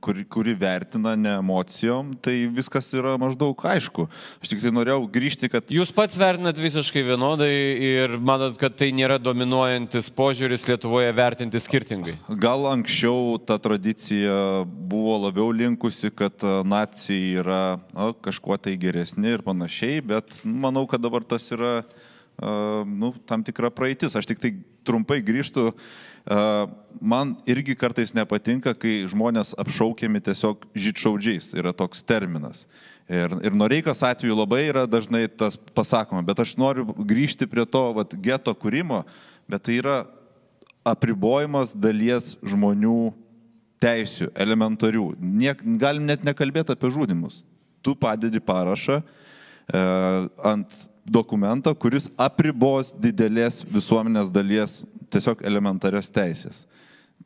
kuri, kuri vertina ne emocijom, tai viskas yra maždaug aišku. Aš tik tai norėjau grįžti, kad Jūs pats vertinat visiškai vienodai ir manot, kad tai nėra dominuojantis požiūris Lietuvoje vertinti skirtingai. gal anksčiau ta tradicija buvo labiau linkusi, kad nacijai yra na, kažkuo tai geresni ir panašiai, bet manau, kad dabar tas yra nu, tam tikra praeitis. Aš tik tai trumpai grįžtų. Man irgi kartais nepatinka, kai žmonės apšaukiami tiesiog žydšaudžiais. Yra toks terminas. Ir, ir Noreikos atveju labai yra dažnai tas pasakoma, bet aš noriu grįžti prie to vat, geto kūrimo, bet tai yra apribojimas dalies žmonių teisių, elementarių. Niek, galim net nekalbėti apie žudimus. Tu padedi parašą e, ant dokumento, kuris apribos didelės visuomenės dalies tiesiog elementarias teisės.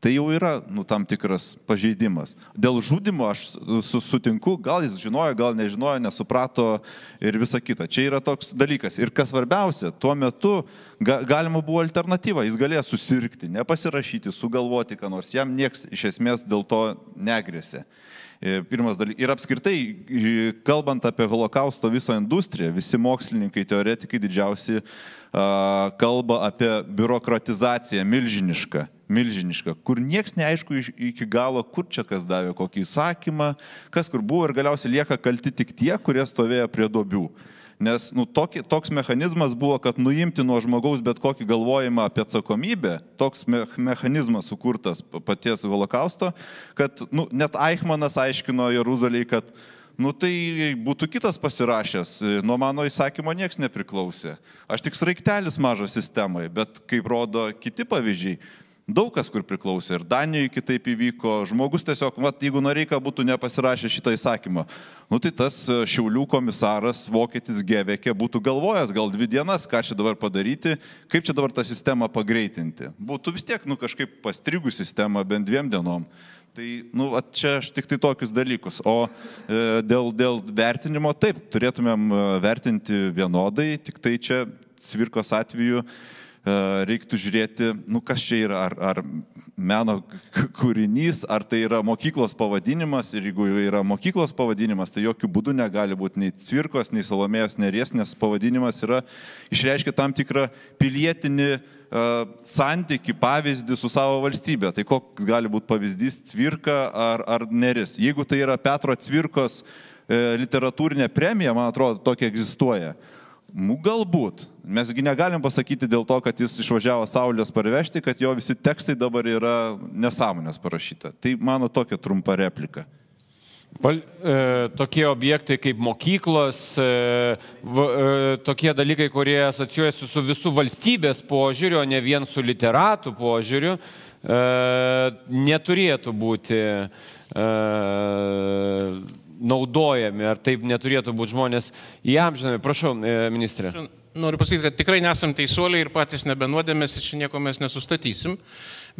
Tai jau yra nu, tam tikras pažeidimas. Dėl žudimo aš sutinku, gal jis žinojo, gal nežinojo, nesuprato ir visa kita. Čia yra toks dalykas. Ir kas svarbiausia, tuo metu ga, galima buvo alternatyva. Jis galėjo susirgti, nepasirašyti, sugalvoti, ką nors. Jam nieks iš esmės dėl to negrėsė. E, pirmas dalykas. Ir apskritai, kalbant apie holokausto visą industriją, visi mokslininkai, teoretikai didžiausi kalba apie biurokratizaciją milžinišką, milžinišką, kur nieks neaišku iki galo, kur čia kas davė kokį įsakymą, kas kur buvo ir galiausiai lieka kalti tik tie, kurie stovėjo prie dobių. Nes nu, toki, toks mechanizmas buvo, kad nuimti nuo žmogaus bet kokį galvojimą apie atsakomybę, toks me mechanizmas sukurtas paties holokausto, kad nu, net Eichmanas aiškino Jeruzaliai, kad nu tai būtų kitas pasirašęs, nuo mano įsakymo niekas nepriklausė. Aš tik sraigtelis mažas sistemai, bet kaip rodo kiti pavyzdžiai, Daug kas kur priklausė ir Danijoje kitaip įvyko, žmogus tiesiog, vat, jeigu Noreika būtų nepasirašę šitą įsakymą, nu tai tas e, Šiaulių komisaras vokietis Gevekė būtų galvojęs gal dvi dienas, ką čia dabar padaryti, kaip čia dabar tą sistemą pagreitinti. Būtų vis tiek, nu kažkaip pastrigų sistema bent dviem dienom. Tai, nu, čia aš tik tai tokius dalykus. O e, dėl, dėl vertinimo, taip, turėtumėm e, vertinti vienodai, tik tai čia Cvirkos atveju E, reiktų žiūrėti, nu kas čia yra, ar, ar meno kūrinys, ar tai yra mokyklos pavadinimas ir jeigu yra mokyklos pavadinimas, tai jokių būdų negali būti nei cvirkos, nei salomėjos neries, nes pavadinimas yra išreiškia tam tikrą pilietinį uh, santyki, pavyzdį su savo valstybė. Tai koks gali būti pavyzdys cvirka ar, ar neris. Jeigu tai yra Petro cvirkos uh, literatūrinė premija, man atrodo, tokia egzistuoja. Galbūt. Mesgi negalim pasakyti dėl to, kad jis išvažiavo Saulės parvežti, kad jo visi tekstai dabar yra nesąmonės parašyta. Tai mano tokia trumpa replika. Val, e, tokie objektai kaip mokyklos, e, v, e, tokie dalykai, kurie asocijuojasi su visų valstybės požiūriu, o ne vien su literatų požiūriu, e, neturėtų būti e, naudojami, ar taip neturėtų būti žmonės įamžinami. Prašau, e, ministrė. Noriu pasakyti, kad tikrai nesam teisuoliai ir patys nebenuodėmės ir čia nieko mes nesustatysim,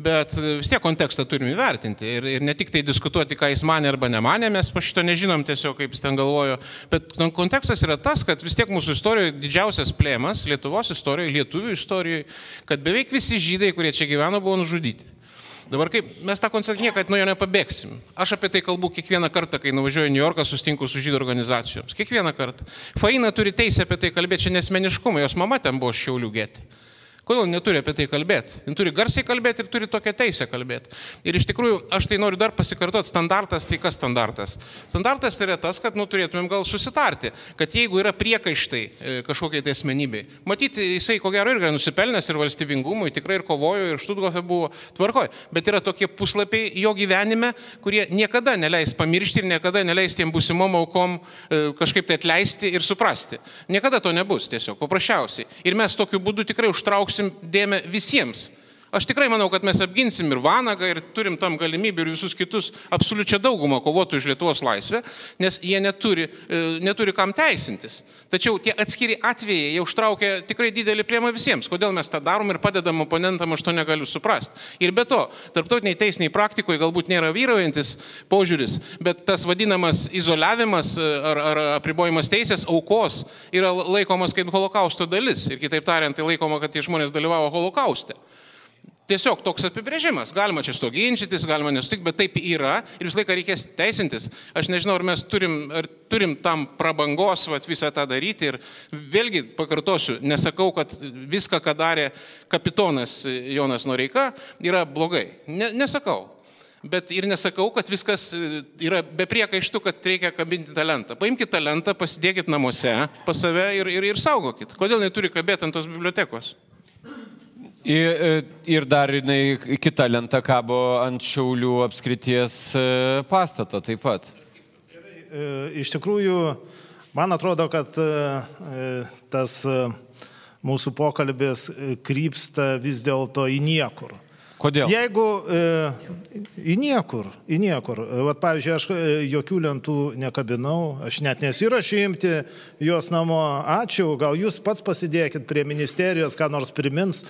bet e, vis tiek kontekstą turim įvertinti ir, ir ne tik tai diskutuoti, ką jis manė arba nemanė, mes po šito nežinom tiesiog, kaip jis ten galvojo, bet kontekstas yra tas, kad vis tiek mūsų istorijoje didžiausias plėmas, Lietuvos istorijoje, lietuvių istorijoje, kad beveik visi žydai, kurie čia gyveno, buvo nužudyti. Dabar kaip mes tą koncertą niekad nuo jo nepabėgsim. Aš apie tai kalbu kiekvieną kartą, kai nuvažiuoju į New Yorką, sustinku su žydų organizacijoms. Kiekvieną kartą. Faina turi teisę apie tai kalbėti, čia nesmeniškumą, jos mama ten buvo šiaulių gėti. Kodėl neturi apie tai kalbėti? Jis turi garsiai kalbėti ir turi tokią teisę kalbėti. Ir iš tikrųjų, aš tai noriu dar pasikartoti, standartas tai kas standartas? Standartas yra tas, kad nu, turėtumėm gal susitarti, kad jeigu yra priekaištai e, kažkokiai tai asmenybei, matyti, jisai ko gero irgi nusipelnęs ir valstybingumui, tikrai ir kovojo, ir Štutgofe buvo tvarkoj, bet yra tokie puslapiai jo gyvenime, kurie niekada neleis pamiršti ir niekada neleis tiem būsimom aukom e, kažkaip tai atleisti ir suprasti. Niekada to nebus tiesiog, paprasčiausiai. Ir mes tokiu būdu tikrai užtrauksime atkreipsim dėmesį visiems. Aš tikrai manau, kad mes apginsim ir Vanagą, ir turim tam galimybę ir visus kitus absoliučią daugumą kovotų už Lietuvos laisvę, nes jie neturi, e, neturi kam teisintis. Tačiau tie atskiri atvejai jau užtraukia tikrai didelį priemą visiems. Kodėl mes tą darom ir padedam oponentam, aš to negaliu suprasti. Ir be to, tarptautiniai teisiniai praktikoje galbūt nėra vyraujantis požiūris, bet tas vadinamas izoliavimas e, ar, ar apribojimas teisės aukos yra laikomas kaip holokausto dalis. Ir kitaip tariant, tai laikoma, kad tie žmonės dalyvavo holokauste. Tiesiog toks apibrėžimas. Galima čia to ginčytis, galima nesutikti, bet taip yra ir visą laiką reikės teisintis. Aš nežinau, ar mes turim, ar turim tam prabangos vat, visą tą daryti. Ir vėlgi pakartosiu, nesakau, kad viską, ką darė kapitonas Jonas Noreika, yra blogai. Ne, nesakau. Bet ir nesakau, kad viskas e, yra be priekaištų, kad reikia kabinti tą lentą. Paimkite tą lentą, pasidėkit namuose pas save ir, ir, ir saugokit. Kodėl neturi kabėti ant tos bibliotekos? Ir, ir dar jinai kita lenta kabo ant Šiaulių apskrities e, pastato taip pat. E, iš tikrųjų, man atrodo, kad e, tas mūsų pokalbis krypsta vis dėlto į niekur. Kodėl? Jeigu e, į niekur, į niekur. Vat, pavyzdžiui, aš jokių lentų nekabinau, aš net nesirašiu imti jos namo. Ačiū, gal jūs pats pasidėkit prie ministerijos, ką nors primins.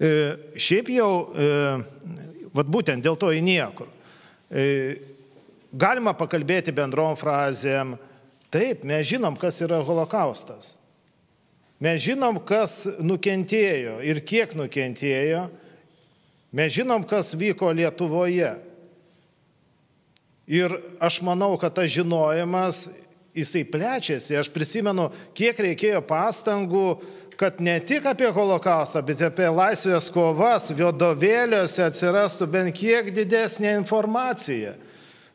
E, šiaip jau, e, vat būtent dėl to į niekur. E, galima pakalbėti bendrom frazėm. Taip, mes žinom, kas yra holokaustas. Mes žinom, kas nukentėjo ir kiek nukentėjo. Mes žinom, kas vyko Lietuvoje. Ir aš manau, kad tas žinojimas, jisai plečiasi. Aš prisimenu, kiek reikėjo pastangų kad ne tik apie holokaustą, bet apie laisvės kovas vadovėliuose atsirastų bent kiek didesnė informacija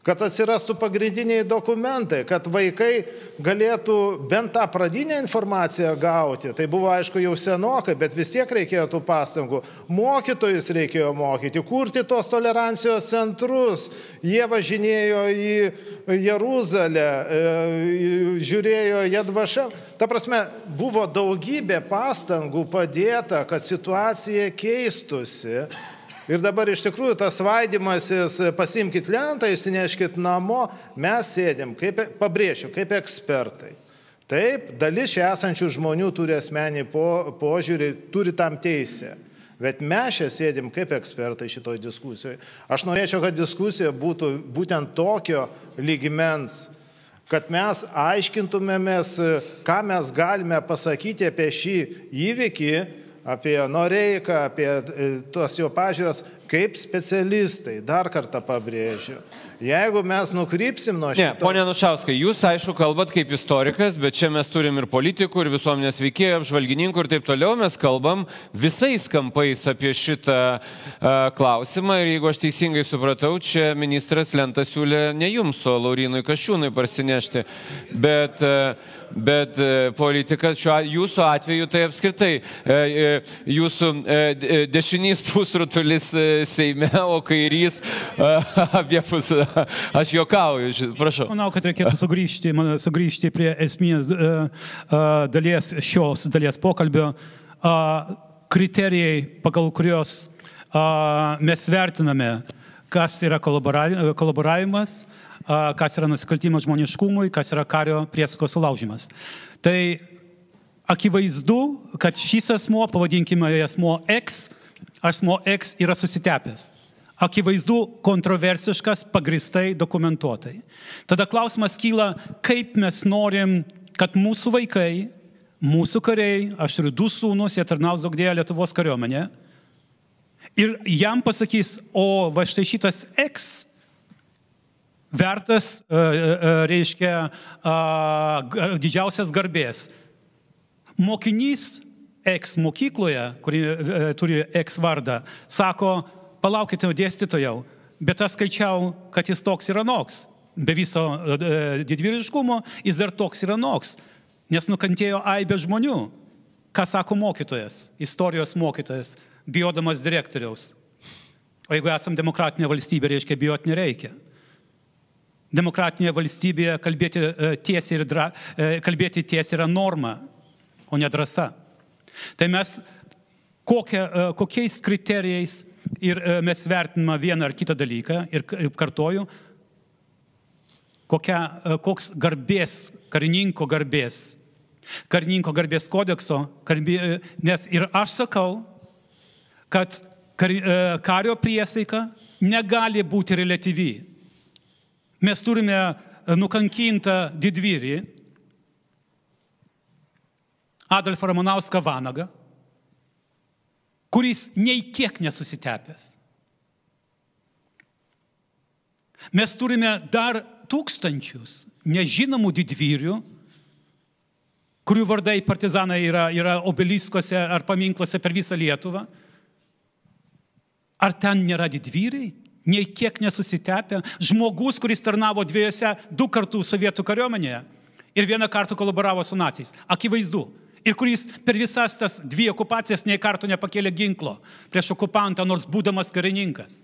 kad atsirastų pagrindiniai dokumentai, kad vaikai galėtų bent tą pradinę informaciją gauti. Tai buvo aišku jau senokai, bet vis tiek reikėjo tų pastangų. Mokytojus reikėjo mokyti, kurti tos tolerancijos centrus. Jie važinėjo į Jeruzalę, e, žiūrėjo Jadvašą. Ta prasme, buvo daugybė pastangų padėta, kad situacija keistusi. Ir dabar iš tikrųjų tas vaidimasis, pasimkite lentą, išsineškite namo, mes sėdėm, kaip, pabrėšiu, kaip ekspertai. Taip, dalis čia esančių žmonių turi asmenį po, požiūrį, turi tam teisę. Bet mes čia sėdim kaip ekspertai šitoj diskusijoje. Aš norėčiau, kad diskusija būtų būtent tokio lygmens, kad mes aiškintumėmės, ką mes galime pasakyti apie šį įvykį, apie Noreiką, apie e, tuos jo pažiūras, kaip specialistai, dar kartą pabrėžiu. Jeigu mes nukrypsim nuo šito... Ne, ponė Nušauskai, jūs aišku kalbat kaip istorikas, bet čia mes turim ir politikų, ir visuomenės veikėjų, apžvalgininkų ir taip toliau. Mes kalbam visais kampais apie šitą uh, klausimą ir jeigu aš teisingai supratau, čia ministras Lentas siūlė ne jums, o Laurinui Kašiūnui parsinešti. Bet uh, bet e, politikas šiuo jūsų atveju tai apskritai e, e, jūsų dešinys pusrutulis Seime, o kairys (laughs) apie pusę. Aš juokauju, prašau. Manau, kad reikėtų sugrįžti, sugrįžti prie esminės dalies šios dalies pokalbio. Kriterijai, pagal kurios mes vertiname, kas yra kolaboravimas, kas yra nusikaltimas žmoniškumui, kas yra kario priesakos sulaužimas. Tai akivaizdu, kad šis asmo, pavadinkime asmo X, asmo X yra susitepęs. Akivaizdu, kontroversiškas, pagristai dokumentuotai. Tada klausimas kyla, kaip mes norim, kad mūsų vaikai, mūsų kariai, aš turiu du sūnus, jie tarnaus daug dėja Lietuvos kariuomenė, ir jam pasakys, o va štai šitas X vertas, e, e, e, reiškia, didžiausias garbės. Mokinys eks mokykloje, kuri turi eks vardą, sako, palaukite dėstytojau, bet aš skaičiau, kad jis toks yra noks. Be viso didvyriškumo jis dar toks yra noks, nes nukantėjo aibė žmonių. Ką sako mokytojas, istorijos mokytojas, bijodamas direktoriaus. O jeigu esam demokratinė valstybė, reiškia bijoti nereikia demokratinėje valstybėje kalbėti e, tiesiai, ir dra, e, kalbėti tiesiai yra norma, o ne drąsa. Tai mes kokia, e, kokiais kriterijais ir mes vertiname vieną ar kitą dalyką ir kartoju, kokia, koks garbės, karininko garbės, karininko garbės kodekso, garbė, nes ir aš sakau, kad kario priesaika negali būti relatyvi. Mes turime e, nukankintą didvyrį Adolfą Ramanauską Vanagą, kuris nei kiek nesusitepęs. Mes turime dar tūkstančius nežinomų didvyrių, kurių vardai partizanai yra, yra obeliskose ar paminkluose per visą Lietuvą. Ar ten nėra didvyriai? Nei kiek nesusitepę, žmogus, kuris tarnavo dviejose, du kartų sovietų kariuomenėje ir vieną kartą kolaboravo su nacijais. Akivaizdu. Ir kuris per visas tas dvi okupacijas nei kartų nepakėlė ginklo prieš okupantą, nors būdamas karininkas.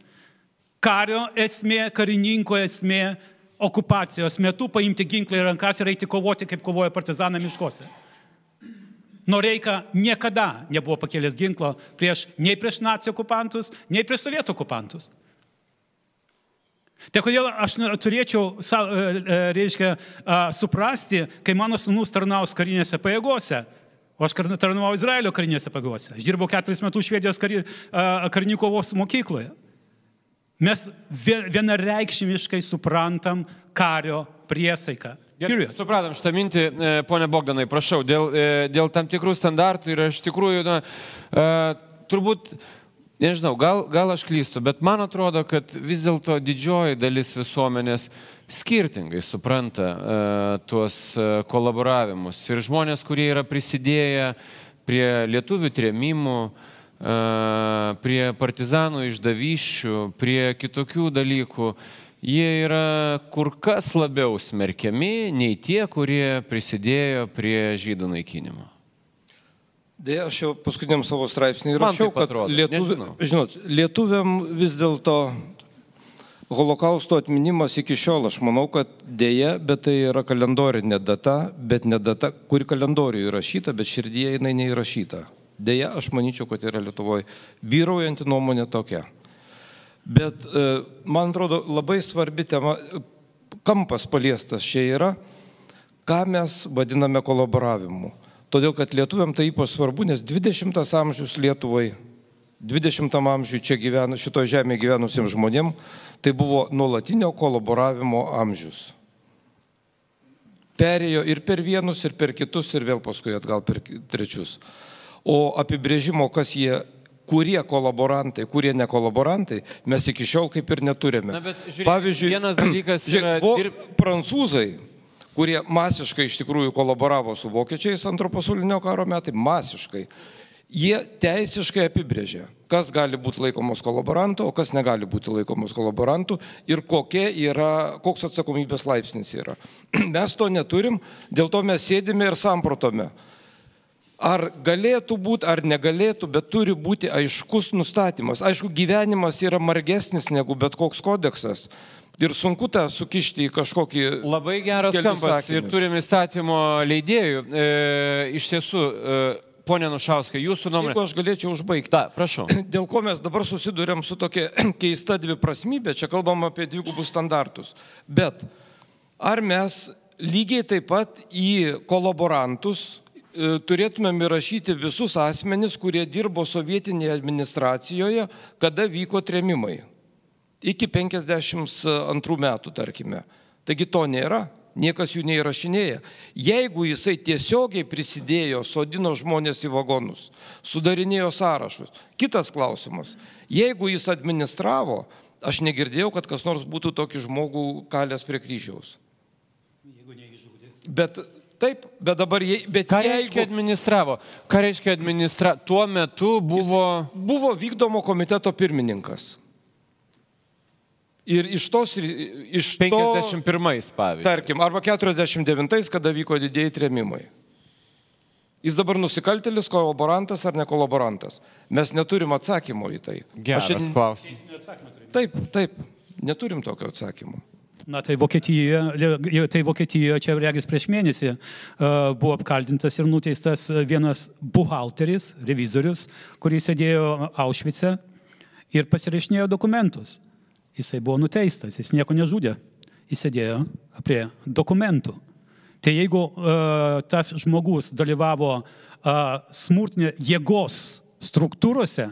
Kario esmė, karininko esmė okupacijos metu paimti ginklą į rankas ir eiti kovoti, kaip kovoja partizanai miškose. Noreika niekada nebuvo pakėlęs ginklo prieš, nei prieš nacijų okupantus, nei prieš sovietų okupantus. Tai kodėl aš turėčiau, reiškia, suprasti, kai mano sunus tarnaus karinėse pajėgose, o aš tarnavau Izraelio karinėse pajėgose, aš dirbau keturis metus Švedijos kari, karinių kovos mokykloje. Mes vienareikšmiškai suprantam kario priesaiką. Gerai, supratom šitą mintį, ponė Bogdanai, prašau, dėl, dėl tam tikrų standartų ir iš tikrųjų, na, turbūt nežinau, gal, gal aš klystu, bet man atrodo, kad vis dėlto didžioji dalis visuomenės skirtingai supranta uh, tuos uh, kolaboravimus. Ir žmonės, kurie yra prisidėję prie lietuvių trėmimų, uh, prie partizanų išdavyščių, prie kitokių dalykų, jie yra kur kas labiau smerkiami nei tie, kurie prisidėjo prie žydų naikinimo. Dėja, aš jau paskutiniam savo straipsnį rašiau, kad lietuvi, žinot, lietuviam vis dėlto holokausto atminimas iki šiol, aš manau, kad dėja, bet tai yra kalendorinė data, bet ne data, kuri kalendoriuje įrašyta, bet širdyje jinai neįrašyta. Dėja, aš manyčiau, kad yra Lietuvoje vyraujanti nuomonė tokia. Bet e, man atrodo labai svarbi tema, kampas paliestas čia yra, ką mes vadiname kolaboravimu. Todėl, kad lietuviam tai ypač svarbu, nes 20 amžius Lietuvai, 20 amžiui čia gyvena, šito žemėje gyvenusiems žmonėm, tai buvo nuolatinio kolaboravimo amžius. Perėjo ir per vienus, ir per kitus, ir vėl paskui atgal per trečius. O apibrėžimo, kas jie kurie kolaborantai, kurie nekolaborantai, mes iki šiol kaip ir neturime. Na, bet, žiūrėk, Pavyzdžiui, vienas dalykas (clears throat) yra... Žiūrėk, prancūzai kurie masiškai iš tikrųjų kolaboravo su vokiečiais antro pasaulinio karo metai, masiškai. Jie teisiškai apibrėžė, kas gali būti laikomas kolaborantu, o kas negali būti laikomas kolaborantu ir yra, koks atsakomybės laipsnis yra. (clears throat) Mes to neturim, dėl to mes sėdime ir samprotome. Ar galėtų būti, ar negalėtų, bet turi būti aiškus nustatymas. Aišku, gyvenimas yra margesnis negu bet koks kodeksas. Ir sunku tą sukišti į kažkokį... Labai geras kampas sakinius. ir turim įstatymo leidėjų. E, iš tiesų, e, ponė Nušauskai, jūsų nuomonė. Jeigu aš galėčiau užbaigti. Da, prašau. (clears throat) Dėl ko mes dabar susidurėm su tokia (clears throat) keista dviprasmybė, čia kalbam apie dvigubus standartus. Bet ar mes lygiai taip pat į kolaborantus e, turėtumėm įrašyti visus asmenis, kurie dirbo sovietinėje administracijoje, kada vyko tremimai? Iki 52 metų, tarkime. Taigi to nėra, niekas jų neįrašinėja. Jeigu jisai tiesiogiai prisidėjo, sodino žmonės į vagonus, sudarinėjo sąrašus, kitas klausimas. Jeigu jis administravo, aš negirdėjau, kad kas nors būtų tokį žmogų kalęs prie kryžiaus. Jeigu neįžudė. Bet Taip, bet dabar jie... Bet Ką jeigu... reiškia administravo? Ką reiškia administra... Tuo metu buvo... Jis buvo vykdomo komiteto pirmininkas. Ir iš tos, iš 51 pavyzdžiui. Tarkim, arba 49, kada vyko didėjai tremimai. Jis dabar nusikaltelis, kolaborantas ar nekolaborantas. Mes neturim atsakymo į tai. Geras Aš... klausimas. Taip, taip, neturim tokio atsakymo. Na tai Vokietijoje, tai Vokietijoje čia regis prieš mėnesį uh, buvo apkaltintas ir nuteistas vienas buhalteris, revizorius, kuris sėdėjo Aušvice ir pasirašinėjo dokumentus. Jisai buvo nuteistas, jis nieko nežudė, jis sėdėjo prie dokumentų. Tai jeigu uh, tas žmogus dalyvavo uh, smurtinė jėgos struktūrose,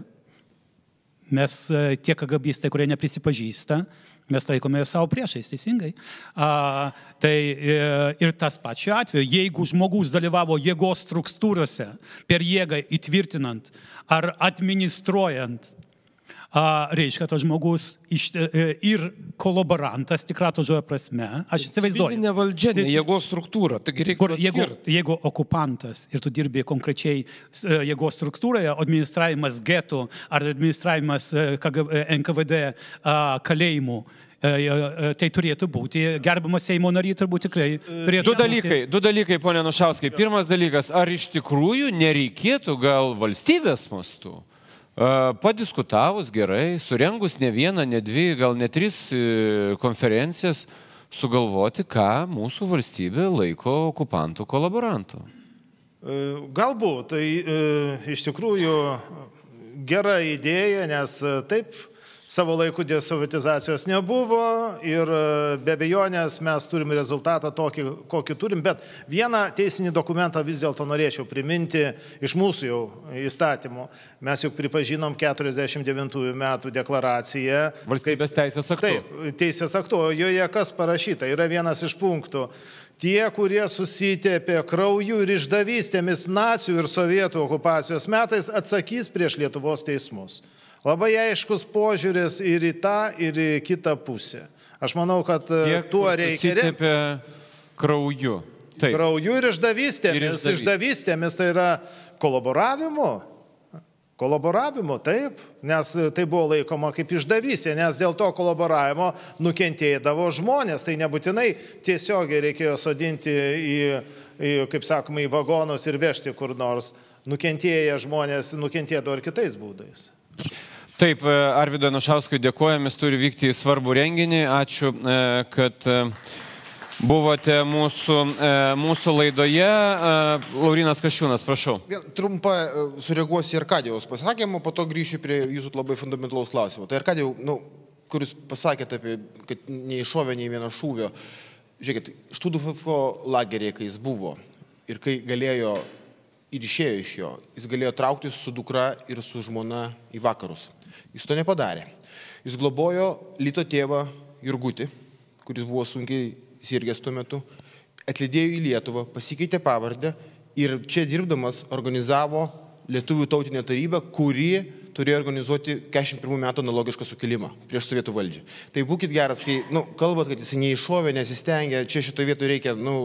mes uh, tie kagabistai, kurie neprisipažįsta, mes laikome savo priešais, teisingai. A, tai e, ir tas pats šiuo atveju, jeigu žmogus dalyvavo jėgos struktūrose, per jėgą įtvirtinant ar administruojant reiškia tas žmogus iš, e, ir kolaborantas, tikrą to žodžio prasme. Aš įsivaizduoju. Civilinė valdžia, ne jėgos struktūra. Kur, jeigu, jeigu okupantas ir tu dirbi konkrečiai e, jėgos struktūroje, administravimas getų ar administravimas e, KGB, e, NKVD kalėjimų, e, e, tai turėtų būti, gerbiamas Seimo nariai turbūt tikrai turėtų Du būti- dalykai, du dalykai, ponė Nušauskai. Pirmas dalykas, ar iš tikrųjų nereikėtų gal valstybės mastu? Padiskutavus gerai, surengus ne vieną, ne dvi, gal ne tris e, konferencijas, sugalvoti, ką mūsų valstybė laiko okupantų kolaborantų. E, Galbūt tai e, iš tikrųjų gera idėja, nes taip savo laiku desovietizacijos nebuvo ir e, be abejonės mes turim rezultatą tokį, kokį turim, bet vieną teisinį dokumentą vis dėlto norėčiau priminti iš mūsų jau įstatymų. Mes juk pripažinom 49 metų deklaraciją. Valstybės teisės aktų. Taip, teisės aktu, joje kas parašyta, yra vienas iš punktų. Tie, kurie susitėpė krauju ir išdavystėmis nacijų ir sovietų okupacijos metais, atsakys prieš Lietuvos teismus. Labai aiškus požiūris ir į tą, ir į kitą pusę. Aš manau, kad e, Tie, tuo reikia remti. krauju. Taip. Krauju ir išdavystėmis. Ir išdavystė. Išdavystėmis tai yra kolaboravimu. Kolaboravimu, taip, nes tai buvo laikoma kaip išdavystė, nes dėl to kolaboravimo nukentėdavo žmonės, tai nebūtinai tiesiogiai reikėjo sodinti į, į, kaip sakoma, į vagonus ir vežti kur nors. Nukentėję žmonės nukentėdavo ir kitais būdais. Taip, e, Arvido Nušauskui dėkojame, jis turi vykti į svarbų renginį. Ačiū, e, kad e, buvote mūsų, mūsų laidoje. Laurinas Kašiūnas, prašau. Vien Trumpa sureaguosiu į Arkadijaus pasakymą, po to grįšiu prie jūsų labai fundamentalaus klausimo. Tai Arkadijau, nu, kuris pasakėte apie, kad neiššovė nei vieno šūvio. Žiūrėkit, Študufo lagerėje, kai jis buvo ir kai galėjo ir išėjo iš jo, jis galėjo trauktis su dukra ir su žmona į vakarus. Jis to nepadarė. Jis globojo Lyto tėvą Jurgutį, kuris buvo sunkiai sirgęs tuo metu, atlydėjo į Lietuvą, pasikeitė pavardę ir čia dirbdamas organizavo Lietuvių tautinę tarybą, kuri turėjo organizuoti 41 metų analogišką sukilimą prieš sovietų valdžią. Tai būkite geras, kai nu, kalbat, kad jis neiššovė, nesistengė, čia šitoje vietoje reikia, nu,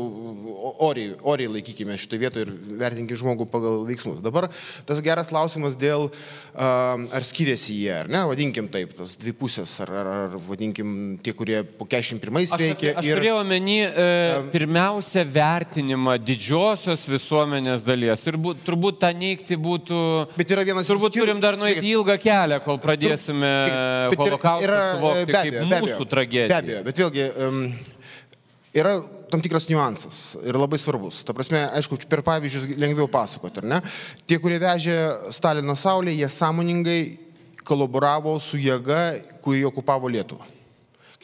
oriai, oriai laikykime šitoje vietoje ir vertinkime žmogų pagal veiksmus. Dabar tas geras klausimas dėl, ar skiriasi jie, ar ne, vadinkim taip, tas dvi pusės, ar, ar, ar vadinkim tie, kurie po 41 Aš, veikė. aš turėjau omeny e, pirmiausia vertinimą didžiosios visuomenės dalies. Ir būt, turbūt tą neikti būtų... Bet yra vienas Turbūt skir- turim dar nueiti ilgą kelią, kol pradėsime Bet yra- holokaustą suvokti be kaip abejo, be mūsų tragediją. Be abejo, bet vėlgi um, yra tam tikras niuansas ir labai svarbus. Ta prasme, aišku, per pavyzdžius lengviau pasakoti, ar ne? Tie, kurie vežė Stalino saulę, jie sąmoningai kolaboravo su jėga, kuri okupavo Lietuvą.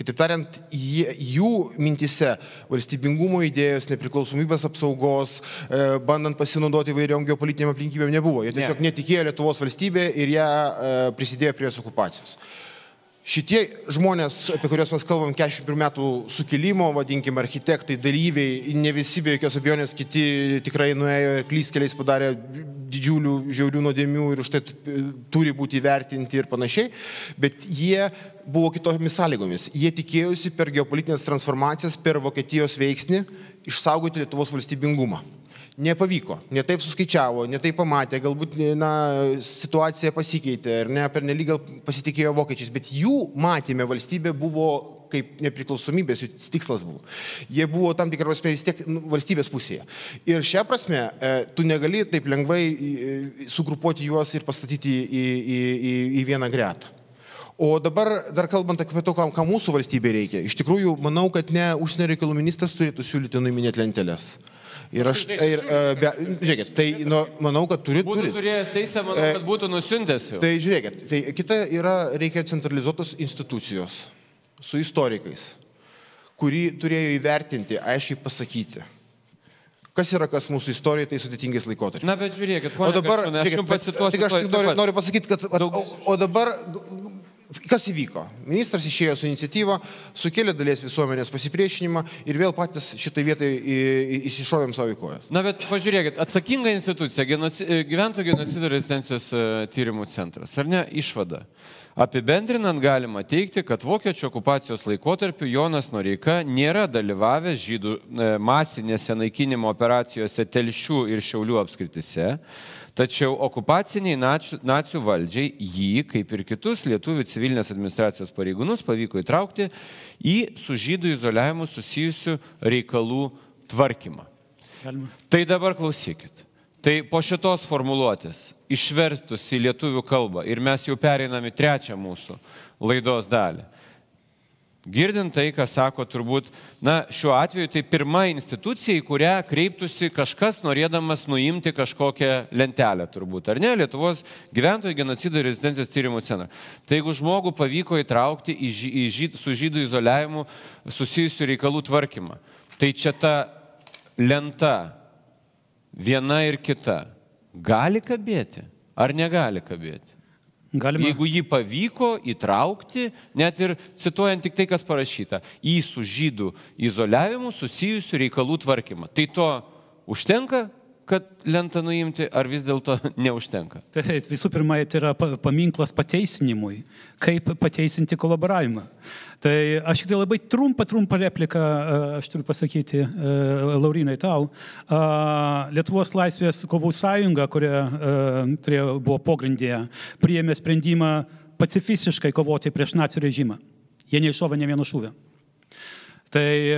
Kitaip tariant, jie, jų mintise valstybingumo idėjos, nepriklausomybės apsaugos, e, bandant pasinaudoti įvairiom geopolitiniam aplinkybėm nebuvo. Jie tiesiog netikėjo Lietuvos valstybė ir ją e, prisidėjo prie jos okupacijos. Šitie žmonės, apie kuriuos mes kalbam, 41 metų sukilimo, vadinkim, architektai, dalyviai, ne visi be jokios abejonės, kiti tikrai nuėjo ir klyskeliais padarė didžiulių žiaurių nuodėmių ir už tai turi būti įvertinti ir panašiai, bet jie buvo kitomis sąlygomis. Jie tikėjosi per geopolitinės transformacijas, per Vokietijos veiksnį išsaugoti Lietuvos valstybingumą. Nepavyko, ne taip suskaičiavo, ne taip pamatė, galbūt na, situacija pasikeitė ir ne per nelyg gal pasitikėjo vokiečiais, bet jų matymė valstybė buvo kaip nepriklausomybės, jų tikslas buvo. Jie buvo tam tikrą prasme vis tiek nu, valstybės pusėje. Ir šią prasme e, tu negali taip lengvai e, sugrupuoti juos ir pastatyti į, į, į, į vieną gretą. O dabar dar kalbant apie to, ką, mūsų valstybė reikia. Iš tikrųjų, manau, kad ne užsienio reikalų ministras turėtų siūlyti nuiminėti lentelės. Ir aš, ir, e, be, žiūrėkit, tai nu, manau, kad turi. Būtų turi. turėjęs teisę, manau, kad būtų nusintęs jau. Tai žiūrėkit, tai kita yra, reikia centralizuotos institucijos su istorikais, kuri turėjo įvertinti, aiškiai pasakyti, kas yra kas mūsų istorijoje tai sudėtingais laikotarpiais. Na, bet žiūrėkit, O dabar, Kaščiūnai, aš jums pacituosiu. tik aš tik noriu, noriu pasakyti, kad vat, o, o dabar kas įvyko? Ministras išėjo su iniciatyva, sukėlė dalies visuomenės pasipriešinimą ir vėl patys šitai vietai įsišovėm savo į kojas. Na, bet pažiūrėkit, atsakinga institucija, genoci, gyventojų genocido rezistencijos e, tyrimų centras, ar ne, išvada, Apibendrinant galima teikti, kad vokiečių okupacijos laikotarpiu Jonas Noreika nėra dalyvavęs žydų e, masinėse naikinimo operacijose Telšių ir Šiaulių apskritise, tačiau okupaciniai nacių, nacių valdžiai jį, kaip ir kitus lietuvių civilinės administracijos pareigūnus, pavyko įtraukti į su žydų izoliavimu susijusių reikalų tvarkymą. Galima. Tai dabar klausykit. Tai po šitos formuluotės išverstus į lietuvių kalbą ir mes jau pereinam į trečią mūsų laidos dalį. Girdint tai, ką sako turbūt, na, šiuo atveju tai pirma institucija, į kurią kreiptųsi kažkas norėdamas nuimti kažkokią lentelę turbūt, ar ne, Lietuvos gyventojų genocido ir rezidencijos tyrimų centrą. Tai jeigu žmogų pavyko įtraukti į, į žyd, su žydų izoliavimu susijusių reikalų tvarkymą, tai čia ta lenta viena ir kita gali kabėti ar negali kabėti? Galima. Jeigu jį pavyko įtraukti, net ir cituojant tik tai, kas parašyta, į su žydų izoliavimu susijusių reikalų tvarkymą. Tai to užtenka, kad lentą nuimti, ar vis dėlto (laughs) neužtenka? Taip, visų pirma, tai yra pa- paminklas pateisinimui, kaip pateisinti kolaboravimą. Tai aš tik tai labai trumpą, trumpą repliką e, aš turiu pasakyti, e, Laurinai, tau. Lietuvos laisvės kovų sąjunga, kuria e, turėjo, buvo pogrindėje, priėmė sprendimą pacifistiškai kovoti prieš nacijų režimą. Jie neiššovė ne vieno šūvio. Tai e,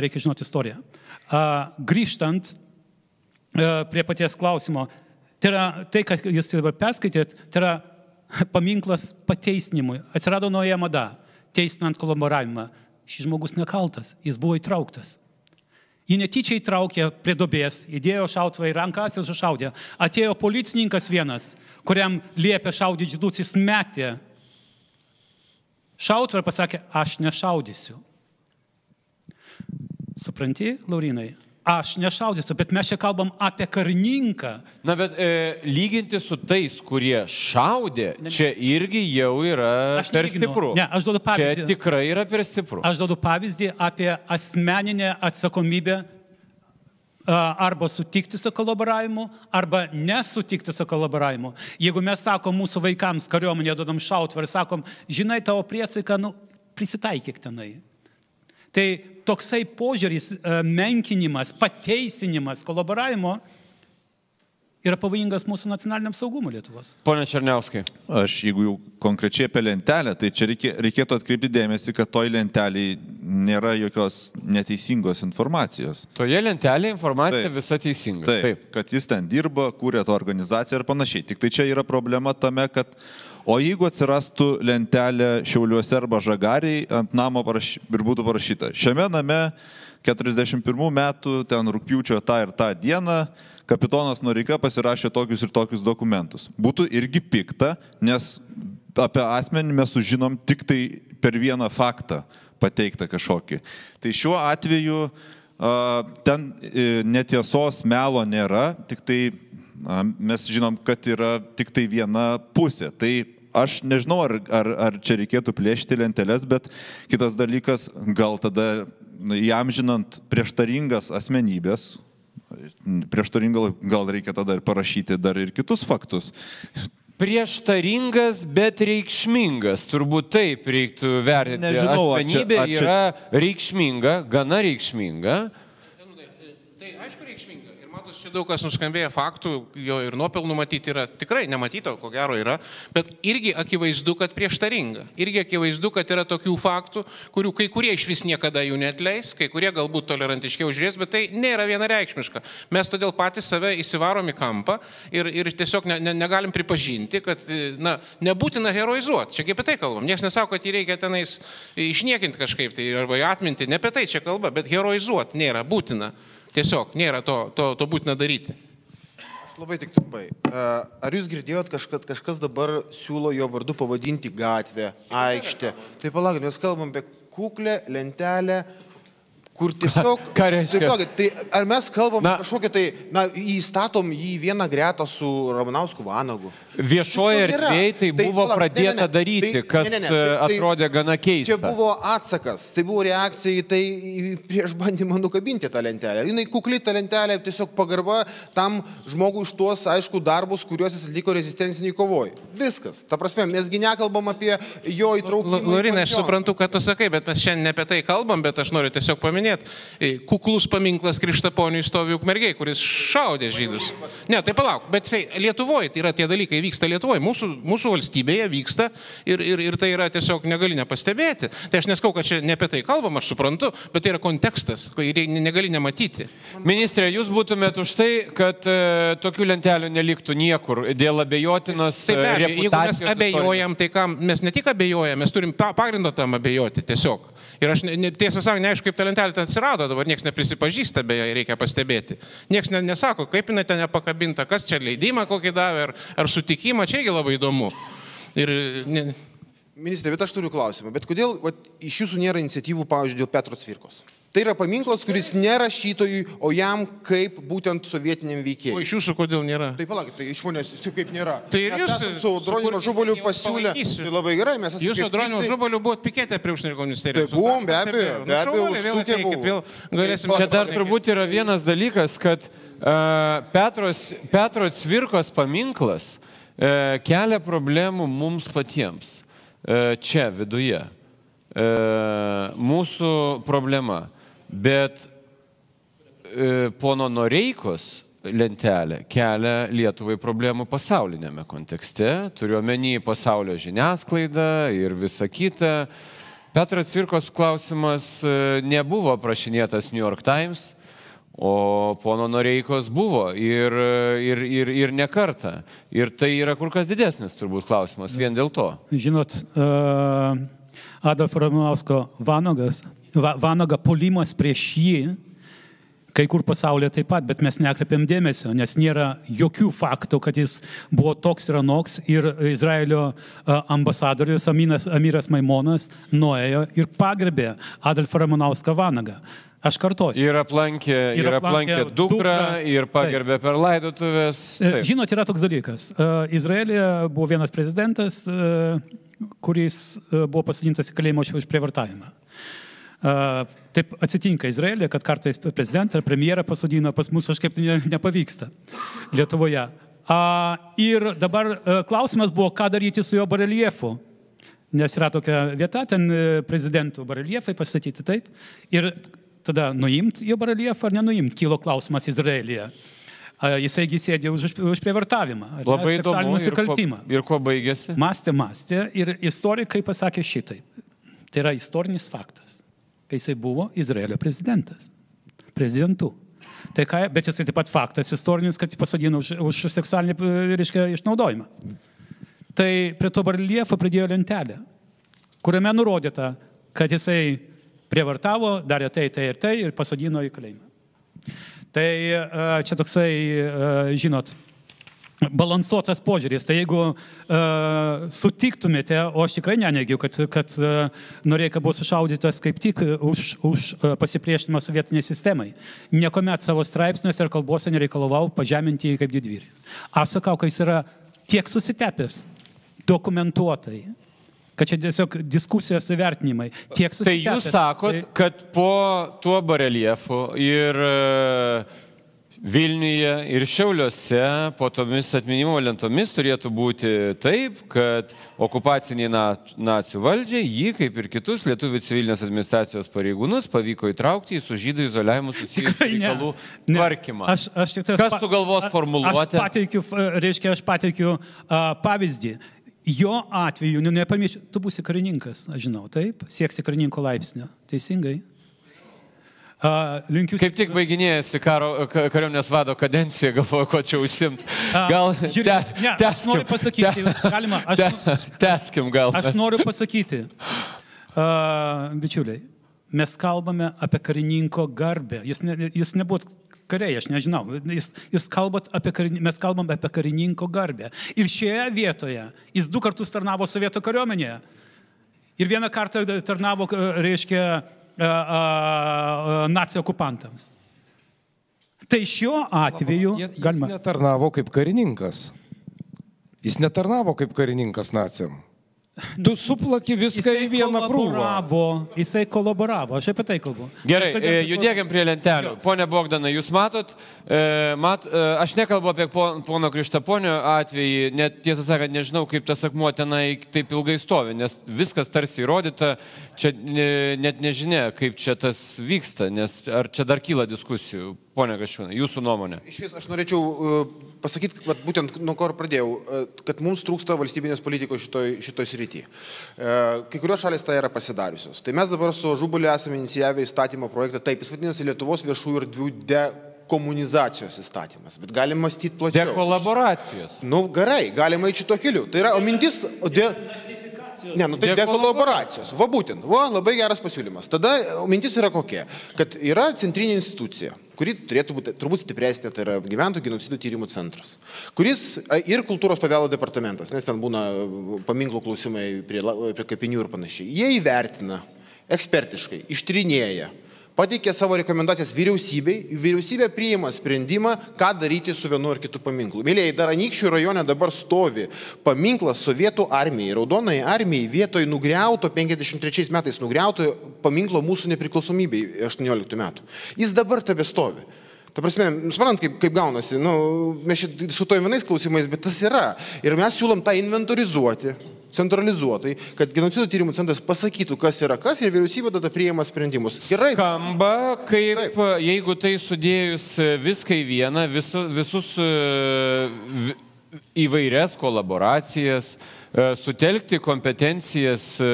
reikia žinoti istoriją. Grįžtant e, prie paties klausimo, tai yra tai, ką jūs dabar perskaitėt, tai yra (laughs) paminklas pateisinimui. Atsirado nauja mada, teisinant kolaboravimą. Šis žmogus nekaltas, jis buvo įtrauktas. Jį netyčia įtraukė prie dobės, įdėjo šautuvą į rankas ir sušaudė. Atėjo policininkas vienas, kuriam liepė šaudyti žydus, jis metė šautuvą ir pasakė, aš nešaudysiu. Supranti, Laurinai? Aš nešaudysiu, bet mes čia kalbam apie karininką. Na, bet e, lyginti su tais, kurie šaudė, čia irgi jau yra Aš per nelyginu. stipru. Ne, aš duodu pavyzdį. Čia tikrai yra per stipru. Aš duodu pavyzdį apie asmeninę atsakomybę a, arba sutikti su kolaboravimu, arba nesutikti su kolaboravimu. Jeigu mes sakom mūsų vaikams kariuomenė duodam šautuvą ir sakom, žinai tavo priesaiką, nu, prisitaikyk tenai. Tai toksai požiūris, e, menkinimas, pateisinimas kolaboravimo yra pavojingas mūsų nacionaliniam saugumui Lietuvos. Pone Černiauskai. Aš, jeigu jau konkrečiai apie lentelę, tai čia reikia, reikėtų atkreipti dėmesį, kad toj lentelėje nėra jokios neteisingos informacijos. Toje lentelėje informacija Taip. visa teisinga. Taip, Taip, kad jis ten dirba, kūrė tą organizaciją ir panašiai. Tik tai čia yra problema tame, kad o jeigu atsirastų lentelė Šiauliuose arba Žagariai ant namo paraš, ir būtų parašyta, šiame name 41 metų ten rūpiučio tą ir tą dieną kapitonas Noreika pasirašė tokius ir tokius dokumentus. Būtų irgi pikta, nes apie asmenį mes sužinom tik tai per vieną faktą pateiktą kažkokį. Tai šiuo atveju ten e, netiesos melo nėra, tik tai mes žinom, kad yra tik tai viena pusė. Tai aš nežinau, ar, ar, ar čia reikėtų plėšti lenteles, bet kitas dalykas, gal tada jam žinant prieštaringas asmenybės, prieštaringa gal reikia tada ir parašyti dar ir kitus faktus. Prieštaringas, bet reikšmingas. Turbūt taip reiktų vertinti. Nežinau, čia- Asmenybė ar čia- yra reikšminga, gana reikšminga. Tai aišku reikšminga. Ir matos, čia daug kas nuskambėjo faktų, jo ir nuopelnų matyti yra tikrai nematyto, ko gero yra, bet irgi akivaizdu, kad prieštaringa. Irgi akivaizdu, kad yra tokių faktų, kurių kai kurie iš vis niekada jų netleis, kai kurie galbūt tolerantiškiau žiūrės, bet tai nėra vienareikšmiška. Mes todėl patys save įsivarom į kampą ir, ir tiesiog ne, ne, negalim pripažinti, kad na, nebūtina heroizuoti. Čia apie tai kalbam. Niekas nesako, kad jį reikia tenais išniekinti kažkaip tai arba atminti. Ne apie tai čia kalba, bet heroizuoti nėra būtina. Tiesiog nėra to, to, to būtina daryti. Aš labai tik trumpai. Ar jūs girdėjot, kad kažkas dabar siūlo jo vardu pavadinti gatvę, aikštę? Tai palaukit, mes kalbam apie kuklę lentelę kur tiesiog... (laughs) ką reiškia? Tai, palaukit, tai ar mes kalbam Na- kažkokią tai, na, įstatom jį vieną gretą su Ramanausku Vanagu? Viešoje nėra. erdvėje tai Tai buvo palauk, pradėta ne, ne, ne. daryti, Tai- kas ne, ne, ne. e, Tai- tai- atrodė gana keista. Čia buvo atsakas, tai buvo reakcija į tai prieš bandymą nukabinti tą lentelę. Jis kukli ta lentelė, tiesiog pagarba tam žmogui iš tuos, aišku, darbus, kuriuos jis atliko rezistenciniai kovoj. Viskas. Ta prasme, mesgi nekalbam apie jo įtraukimą. į Laurinai, aš suprantu, ką tu sakai, bet mes šiandien ne apie tai kalbam, bet aš noriu tiesiog paminėti. E, Kuklus paminklas Krištaponiui stovi ukmergiai, kuris šaudė žydus. Ne, tai palauk, bet Lietuvoje tai yra tie dalykai vyksta Lietuvoje, mūsų, mūsų valstybėje vyksta ir, ir, ir tai yra tiesiog negali nepastebėti. Tai aš neskau, kad čia ne apie tai kalbam, aš suprantu, bet tai yra kontekstas, kurį negali nematyti. Ministrė, jūs būtumėt už tai, kad e, tokių lentelių neliktų niekur dėl abejotinos Tai be e, abejo, jeigu mes abejojam, tai kam mes ne tik abejojam, mes turim pa- pagrindo tam abejoti tiesiog. Ir aš ne, tiesą sakant, neaišku, kaip ta lentelė ten atsirado, dabar niekas neprisipažįsta, beje, reikia pastebėti. Niekas ne, nesako, kaip jinai ten nepakabinta, kas čia leidimą kokį davė, ar, ar sutikimą, čia irgi labai įdomu. Ir ne, Ministrė, bet aš turiu klausimą. Bet kodėl vat, iš jūsų nėra iniciatyvų, pavyzdžiui, dėl Petro Cvirkos? Tai yra paminklas, kuris ne rašytojui, o jam kaip būtent sovietiniam o veikėjui. iš jūsų kodėl nėra? Tai palaukit, tai iš manęs tai kaip nėra. Tai ir jūs su jau pasiūlę. palaikysiu. Tai labai gerai, mes esame. Jūs su Droniu Žubaliu buvot pikėtę prie užsienio ministerijos. Tai buvom, be abejo, be Nu, abejo, ateikit, buvom. Vėl galėsim. Čia dar turbūt yra vienas dalykas, kad uh, Petros, Petro Cvirkos paminklas uh, kelia problemų mums patiems uh, čia viduje. Uh, mūsų problema. Bet uh, pono Noreikos lentelė kelia Lietuvai problemų pasaulinėme kontekste, turiuomenį pasaulio žiniasklaidą ir visa kita. Petras Cvirkos klausimas e, nebuvo aprašinėtas New York Times, o pono Noreikos buvo ir, ir, ir, ir ne kartą. Ir tai yra kur kas didesnis turbūt klausimas vien dėl to. Žinot, uh, Adolfo Ramanausko Vanogas, Va- Vanaga polimas prieš jį, kai kur pasaulyje taip pat, bet mes nekreipiam dėmesio, nes nėra jokių faktų, kad jis buvo toks ir anoks ir Izraelio ambasadorius Aminas, Amiras Maimonas nuėjo ir pagrebė Adolfą Ramanauską Vanagą. Aš kartoju. Ir aplankė, ir aplankė aplankė dukrą, ir pagerbė per laidotuvės. E, Taip. Žinot, yra toks dalykas. E, Izraelija buvo vienas prezidentas, e, kuris buvo pasodintas į kalėjimą už prievartavimą. Taip atsitinka Izraelija, kad kartais prezidentą ar premjerą pasodina, pas mus kažkaip tai ne- nepavyksta Lietuvoje. A, Ir dabar e, klausimas buvo, ką daryti su jo bareljefu. Nes yra tokia vieta, ten e, prezidentų bareljefai pastatyti taip. Ir tada nuimti jo bareljefą ar nenuimti, kilo klausimas Izraelyje. Jisaigi sėdė už, už prievartavimą. Labai įdomu. Ir nusikaltimą. kuo, ir kuo baigėsi? Mąstė, mąstė ir istorikai pasakė šitaip. Tai yra istorinis faktas, kai jisai buvo Izraelio prezidentas. Prezidentu. Tai ką, bet jisai taip pat faktas istorinis, kad jį pasodino už, už seksualinį, reiškia, išnaudojimą. Tai prie to bareljefo pridėjo lentelę, kuriame nurodyta, kad jisai prievartavo, darė tai, tai ir tai ir pasodino į kalėjimą. Tai čia toksai, žinot, balansuotas požiūris. Tai jeigu uh, sutiktumėte, o aš tikrai neneigiu, kad, kad uh, Noreika buvo sušaudytas kaip tik už, už uh, pasipriešinimą sovietiniai sistemai. Niekuomet savo straipsniuose ir kalbose nereikalavau pažeminti jį kaip didvyrį. Aš sakau, kad jis yra tiek susitepęs dokumentuotai, kad čia tiesiog diskusijos įvertinimai. Tiek Tai susitepęs. jūs sakot, Tai- kad po tuo bareljefu ir e, Vilniuje ir Šiauliuose po tomis atminimo lentomis turėtų būti taip, kad okupaciniai na- nacijų valdžiai jį, kaip ir kitus lietuvių civilinės administracijos pareigūnus, pavyko įtraukti į su žydų izoliavimu susijusių reikalų tvarkymą. Aš, aš tik tas Kas sugalvos formuluotę? Aš pateikiu, reiškia, aš pateikiu a, pavyzdį. Jo atveju, nu, nepamiršk, tu būsi karininkas, aš žinau, taip, sieksi karininko laipsnio. Teisingai. A, linkiu. Kaip tik baiginėjasi karo, ka- kariuomenės vado kadencija, galvoju, ko čia užsimt. Gal žiūrėk, ne, aš noriu pasakyti, galima, aš- te, teskim gal. Aš noriu pasakyti, uh, bičiuliai, mes kalbame apie karininko garbę. Jis, ne, jis nebuvo kariai, aš nežinau. Jis, jūs kalbat apie karinį, mes kalbam apie karininko garbę. Ir šioje vietoje jis du kartus tarnavo sovietų kariuomenėje. Ir vieną kartą tarnavo, reiškia, nacijų okupantams. Tai šiuo atveju Jie- Jis galima. netarnavo kaip karininkas. Jis netarnavo kaip karininkas nacijam. Tu suplaki viską į vieną krūvą. kolaboravo, jisai kolaboravo, aš apie tai kalbu. Gerai, kalbėjau e, judėkim prie lentelių. Pone Bogdanai, jūs matot, e, mat, e, aš nekalbu apie pon- pono Krištaponio atvejį, net tiesą sakant, nežinau, kaip tas akmuo tenai taip ilgai stovi, nes viskas tarsi įrodyta, čia ne, net nežinia, kaip čia tas vyksta, nes ar čia dar kyla diskusijų. Pone Gašiūnai, jūsų nuomonė. Iš vis aš norėčiau uh, pasakyti, kad būtent nuo ko ir pradėjau, uh, kad mums trūksta valstybinės politikos šitoj, šitoj srity. Uh, Kai kurios šalis tai yra pasidariusios. Tai mes dabar su Žubuliu esame inicijavę įstatymo projektą, taip, jis vadinasi Lietuvos viešųjų erdvių dekomunizacijos įstatymas, bet galima mąstyti plačiau. Dekolaboracijos. Nu, gerai, galima eiti šito keliu. Tai yra, o mintis, o de... Ne, nu tai dekolaboracijos. Va būtent, va, labai geras pasiūlymas. Tada o mintis yra kokia, kad yra centrinė institucija, kuri turėtų būti turbūt stipresnė, tai yra gyventojų genocidų tyrimų centras, kuris a, ir kultūros paveldo departamentas, nes ten būna a, paminklų klausimai prie, prie kapinių ir panašiai. Jie įvertina ekspertiškai, ištrinėja, pateikė savo rekomendacijas vyriausybei, vyriausybė priima sprendimą, ką daryti su vienu ar kitu paminklu. Mėlyjei, dar Anykščių rajone dabar stovi paminklas Sovietų armijai, Raudonai armijai vietoj nugriauto, 53 metais nugriauto paminklo mūsų nepriklausomybei 18 metų. Jis dabar tebe stovi. Ta prasme, suprantant, kaip, kaip gaunasi, nu, mes šit su to vienais klausimais, bet tas yra. Ir mes siūlom tą inventorizuoti, centralizuotai, kad genocido tyrimų centras pasakytų, kas yra kas ir vyriausybė tada priima sprendimus. Gerai. Skamba kaip, Taip. jeigu tai sudėjus viską į vieną, visu, visus e, vi- įvairias kolaboracijas, e, sutelkti kompetencijas e,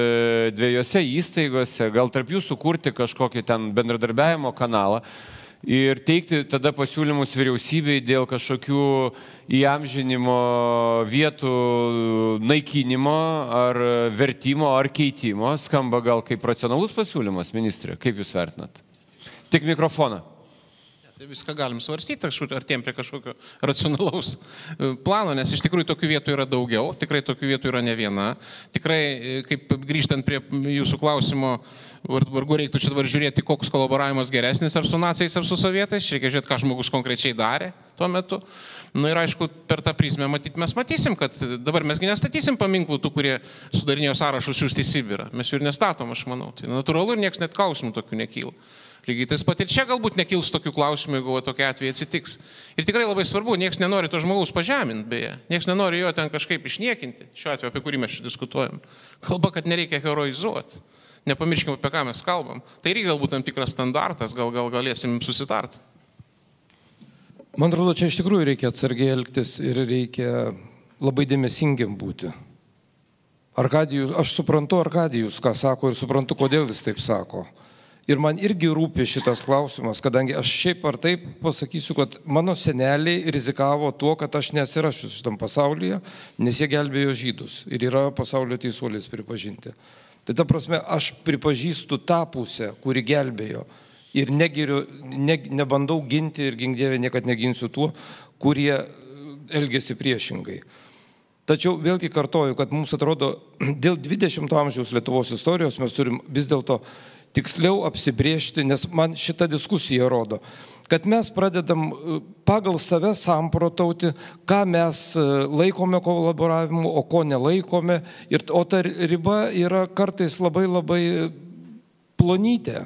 dviejose įstaigose, gal tarp jų sukurti kažkokį ten bendradarbiavimo kanalą ir teikti tada pasiūlymus vyriausybei dėl kažkokių įamžinimo vietų naikinimo ar vertimo ar keitimo, skamba gal kaip racionalus pasiūlymas, ministrė. Kaip Jūs vertinat? Tik mikrofoną. Tai viską galim svarstyti, kažkur artėm prie kažkokio racionalaus e, plano, nes iš tikrųjų tokių vietų yra daugiau, tikrai tokių vietų yra ne viena. Tikrai, e, kaip grįžtant prie jūsų klausimo, var- vargu reiktų čia dabar žiūrėti, koks kolaboravimas geresnis ar su nacijais, ar su sovietais, reikia žiūrėti, ką žmogus konkrečiai darė tuo metu. Na ir aišku, per tą prizmę matyt, mes matysim, kad dabar mesgi nestatysim paminklų tų, kurie sudarinėjo sąrašus siūsti į Sibirą. Mes jų ir nestatom, aš manau. Tai natūralu ir niekas net klausimų tokių nekyla. Lygiai tas pat ir čia galbūt nekils tokių klausimų, jeigu va tokie atvejai atsitiks. Ir tikrai labai svarbu, niekas nenori to žmogaus pažeminti, beje. Niekas nenori jo ten kažkaip išniekinti, šiuo atveju, apie kurį mes čia diskutuojam. Kalba, kad nereikia heroizuoti. Nepamirškime, apie ką mes kalbam. Tai irgi galbūt tam tikras standartas, gal, gal galėsim susitarti. Man atrodo, čia iš tikrųjų reikia atsargiai elgtis ir reikia labai dėmesingiam būti. Arkadijus, aš suprantu Arkadijus, ką sako ir suprantu, kodėl jis taip sako. Ir man irgi rūpi šitas klausimas, kadangi aš šiaip ar taip pasakysiu, kad mano seneliai rizikavo tuo, kad aš nesirašiu šitam pasaulyje, nes jie gelbėjo žydus ir yra pasaulio teisuolis pripažinti. Tai ta prasme, aš pripažįstu tą pusę, kuri gelbėjo ir negiriu, ne, nebandau ginti ir gingdėvė niekada neginsiu tuo, kurie elgesi priešingai. Tačiau vėlgi kartoju, kad mums atrodo, (clears throat) dėl 20-ojo amžiaus Lietuvos istorijos mes turim vis dėlto tiksliau apsibriežti, nes man šita diskusija rodo, kad mes pradedam e, pagal save samprotauti, ką mes e, laikome kolaboravimu, o ko nelaikome. Ir, o ta riba yra kartais labai labai plonytė.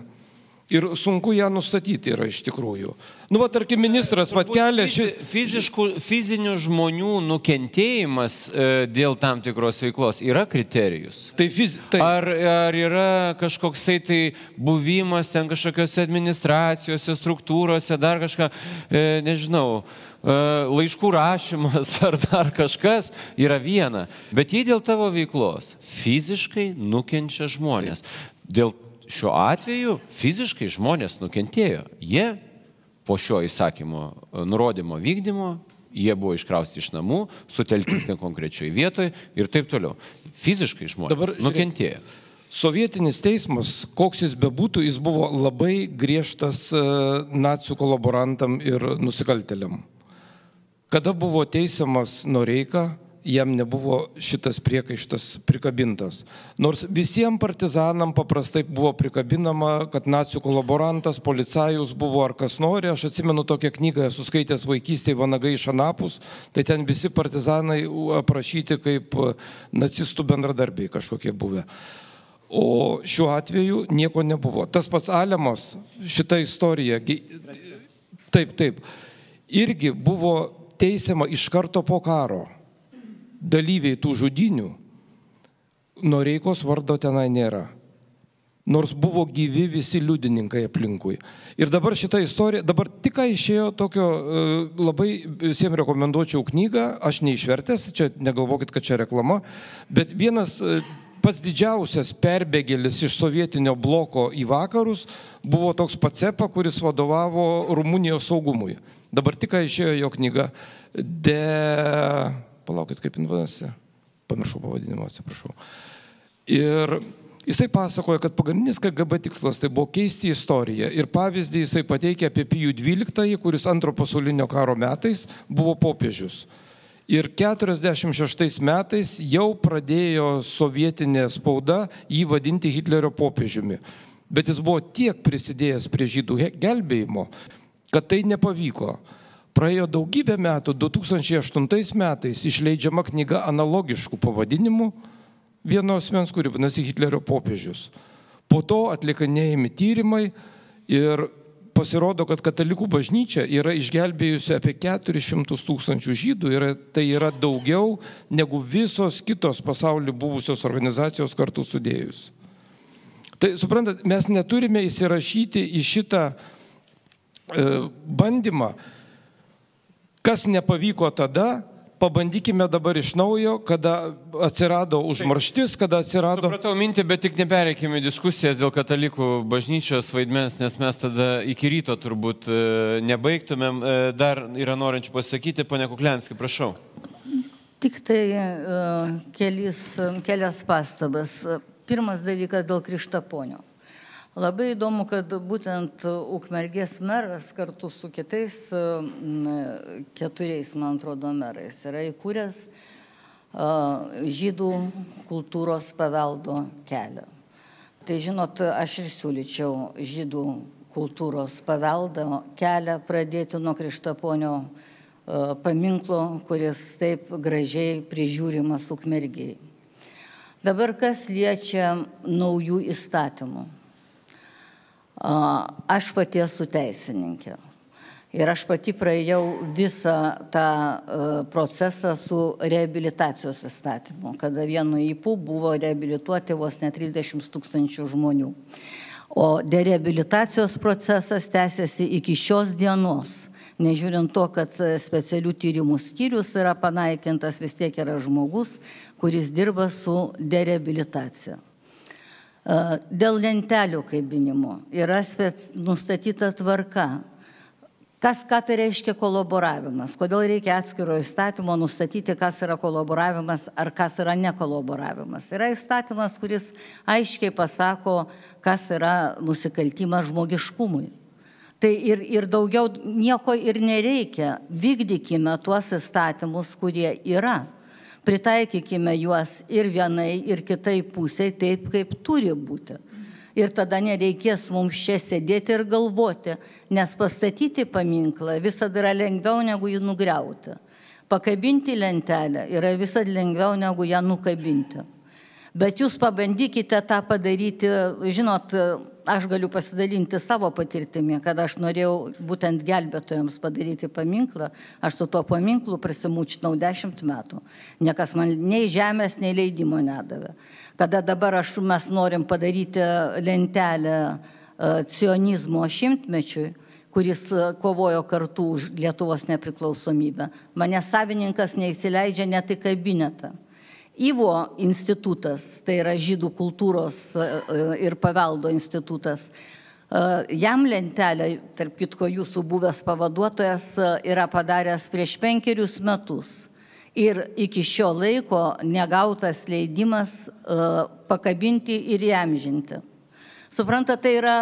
Ir sunku ją nustatyti yra iš tikrųjų. Nu, va, tarkim, ministras vatkelia ši... Fiziškų, fizinių žmonių nukentėjimas e, dėl tam tikros veiklos yra kriterijus. Tai fiz... tai... Ar, ar yra kažkoksai tai buvimas ten kažkokiose administracijose, struktūrose, dar kažką, e, nežinau, e, laiškų rašymas (laughs) ar dar kažkas yra viena. Bet jei dėl tavo veiklos fiziškai nukenčia žmonės, dėl šiuo atveju fiziškai žmonės nukentėjo. Jie po šio įsakymo e, nurodymo vykdymo, jie buvo iškrausti iš namų, sutelkti (clears throat) konkrečioje vietoje ir taip toliau. Fiziškai žmonės Dabar Dabar, žiūrėk. nukentėjo. Sovietinis teismas, koks jis bebūtų, jis buvo labai griežtas e, nacijų kolaborantam ir nusikaltėliam. Kada buvo teisiamas Noreika, jam nebuvo šitas priekaištas prikabintas. Nors visiems partizanam paprastai buvo prikabinama, kad nacijų kolaborantas, policajus buvo ar kas nori. Aš atsimenu tokią knygą, esu skaitęs vaikystėje Vanagai iš Anapus, tai ten visi partizanai aprašyti kaip nacistų bendradarbiai kažkokie buvę. O šiuo atveju nieko nebuvo. Tas pats Alemos, šita istorija, taip, taip, irgi buvo teisiama iš karto po karo dalyviai tų žudinių, Noreikos vardo tenai nėra. Nors buvo gyvi visi liudininkai aplinkui. Ir dabar šita istorija, dabar tik išėjo tokio, e, labai visiems rekomenduočiau knygą, aš neišvertęs, čia negalvokit, kad čia reklama, bet vienas e, pats didžiausias perbėgėlis iš sovietinio bloko į vakarus buvo toks Pacepa, kuris vadovavo Rumunijos saugumui. Dabar tik išėjo jo knyga De palaukit, kaip jin vadinasi, pamiršau pavadinimą, atsiprašau. Ir jisai pasakoja, kad pagrindinis KGB tikslas tai buvo keisti istoriją. Ir pavyzdį jisai pateikė apie Pijų XII, kuris antro pasaulinio karo metais buvo popiežius. Ir 46 metais jau pradėjo sovietinė spauda jį vadinti Hitlerio popiežiumi. Bet jis buvo tiek prisidėjęs prie žydų gelbėjimo, kad tai nepavyko. Praėjo daugybę metų, 2008 metais išleidžiama knyga analogiškų pavadinimų vienos mens, kuri vadinasi Hitlerio popiežius. Po to atlikanėjami tyrimai ir pasirodo, kad katalikų bažnyčia yra išgelbėjusi apie 400 tūkstančių žydų ir tai yra daugiau negu visos kitos pasaulyje buvusios organizacijos kartu sudėjus. Tai suprantat, mes neturime įsirašyti į šitą e, bandymą Kas nepavyko tada, pabandykime dabar iš naujo, kada atsirado užmarštis, kada atsirado... Supratau mintį, bet tik nepereikime diskusijas dėl katalikų bažnyčios vaidmens, nes mes tada iki ryto turbūt e, nebaigtumėm. E, dar yra norinčių pasakyti, ponia Kuklenski, prašau. Tik tai uh, kelis, kelias pastabas. Pirmas dalykas dėl Krištaponio. Labai įdomu, kad būtent Ukmergės meras kartu su kitais keturiais, man atrodo, merais yra įkūręs žydų kultūros paveldo kelią. Tai žinot, aš ir siūlyčiau žydų kultūros paveldo kelią pradėti nuo Krištaponio paminklo, kuris taip gražiai prižiūrimas Ukmergiai. Dabar kas liečia naujų įstatymų. Aš pati esu teisininkė. Ir aš pati praėjau visą tą procesą su rehabilitacijos įstatymu, kada vienu įpū buvo rehabilituoti vos ne 30 tūkstančių žmonių. O derehabilitacijos procesas tęsiasi iki šios dienos. Nežiūrint to, kad specialių tyrimų skyrius yra panaikintas, vis tiek yra žmogus, kuris dirba su derehabilitacija. Dėl lentelių kabinimo yra nustatyta tvarka. Kas, ką tai reiškia kolaboravimas? Kodėl reikia atskiro įstatymo nustatyti, kas yra kolaboravimas ar kas yra nekolaboravimas? Yra įstatymas, kuris aiškiai pasako, kas yra nusikaltimas žmogiškumui. Tai ir, ir daugiau nieko ir nereikia. Vykdykime tuos įstatymus, kurie yra pritaikykime juos ir vienai, ir kitai pusiai taip, kaip turi būti. Ir tada nereikės mums čia sėdėti ir galvoti, nes pastatyti paminklą visada yra lengviau negu jį nugriauti. Pakabinti lentelę yra visada lengviau negu ją nukabinti. Bet jūs pabandykite tą padaryti, žinot, aš galiu pasidalinti savo patirtimi, kad aš norėjau būtent gelbėtojams padaryti paminklą, aš su tuo paminklu prisimūčinau dešimt metų. Niekas man nei žemės, nei leidimo nedavė. Kada dabar aš, mes norim padaryti lentelę cionizmo šimtmečiui, kuris kovojo kartu už Lietuvos nepriklausomybę, mane savininkas neįsileidžia net į kabinetą. Ivo institutas, tai yra žydų kultūros e, ir paveldo institutas, e, jam lentelę, tarp kitko jūsų buvęs pavaduotojas, e, yra padaręs prieš penkerius metus. Ir iki šio laiko negautas leidimas pakabinti ir įamžinti. Suprantate, tai yra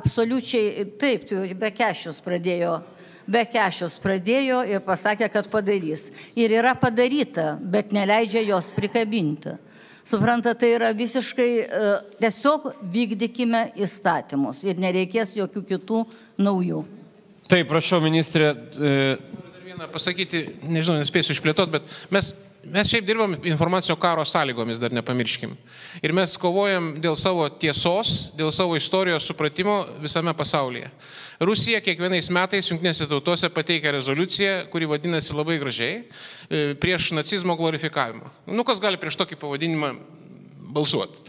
absoliučiai taip, be kešius pradėjo be kešius pradėjo ir pasakė, kad padarys. Ir yra padaryta, bet neleidžia jos prikabinti. Supranta, tai yra visiškai e, tiesiog vykdykime įstatymus ir nereikės jokių kitų naujų. Taip, prašau, ministrė. E, Dar vieną pasakyti, nežinau, nespėsiu išplėtoti, bet mes Mes šiaip dirbam informacinio karo sąlygomis, dar nepamirškim. Ir mes kovojam dėl savo tiesos, dėl savo istorijos supratimo visame pasaulyje. Rusija kiekvienais metais jungtinėse tautose pateikia rezoliuciją, kuri vadinasi labai gražiai, e, prieš nacizmo glorifikavimą. Nu, kas gali prieš tokį pavadinimą balsuoti?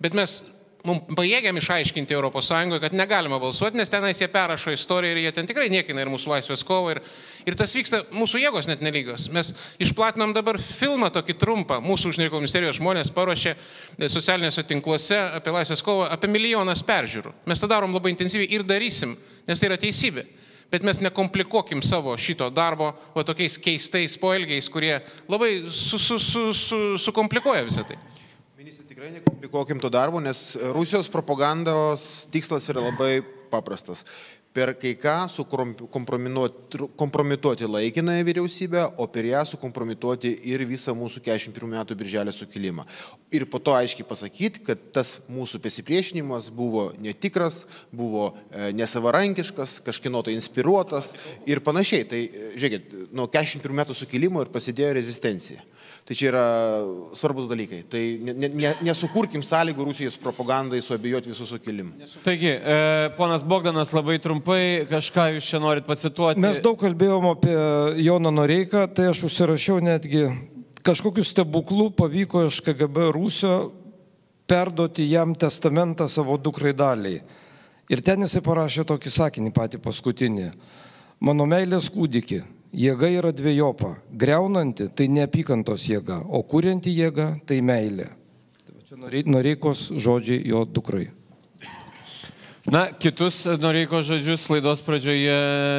Bet mes mums pajėgiam išaiškinti ES, kad negalima balsuoti, nes tenais jie perrašo istoriją ir jie ten tikrai niekina ir mūsų laisvės kovą. Ir, ir tas vyksta, mūsų jėgos net nelygios. Mes išplatinam dabar filmą tokį trumpą, mūsų užsienio ministerijos žmonės paruošė socialiniuose tinkluose apie laisvės kovą, apie milijonas peržiūrų. Mes tą darom labai intensyviai ir darysim, nes tai yra teisybė. Bet mes nekomplikuokim savo šito darbo, o tokiais keistais poelgiais, kurie labai sukomplikuoja su, su, su, su visą tai. Tikrai nekomplikuokim to darbo, nes Rusijos propagandos tikslas yra labai paprastas. Per kai ką sukompromituoti laikinąją vyriausybę, o per ją sukompromituoti ir visą mūsų 41 metų birželio sukilimą. Ir po to aiškiai pasakyti, kad tas mūsų pasipriešinimas buvo netikras, buvo e, nesavarankiškas, kažkino tai inspiruotas ir panašiai. Tai, e, žiūrėkit, nuo 41 metų sukilimo ir prasidėjo rezistencija. Tai čia yra svarbus dalykai. Tai ne, ne, nesukurkim sąlygų Rusijos propagandai suabijoti visų sukilimų. Taigi, e, ponas Bogdanas, labai trumpai, kažką jūs čia norit pacituoti. Mes daug kalbėjom apie Joną Noreiką, tai aš užsirašiau netgi kažkokiu stebuklu pavyko iš KGB Rusio perduoti jam testamentą savo dukrai daliai. Ir ten jisai parašė tokį sakinį patį paskutinį. Mano meilės kūdikį, Jėga yra dviejopa. Greunanti tai neapykantos jėga, o kurianti jėga tai meilė. Tai čia Noreikos žodžiai jo dukrai. Na, kitus Noreikos žodžius laidos pradžioje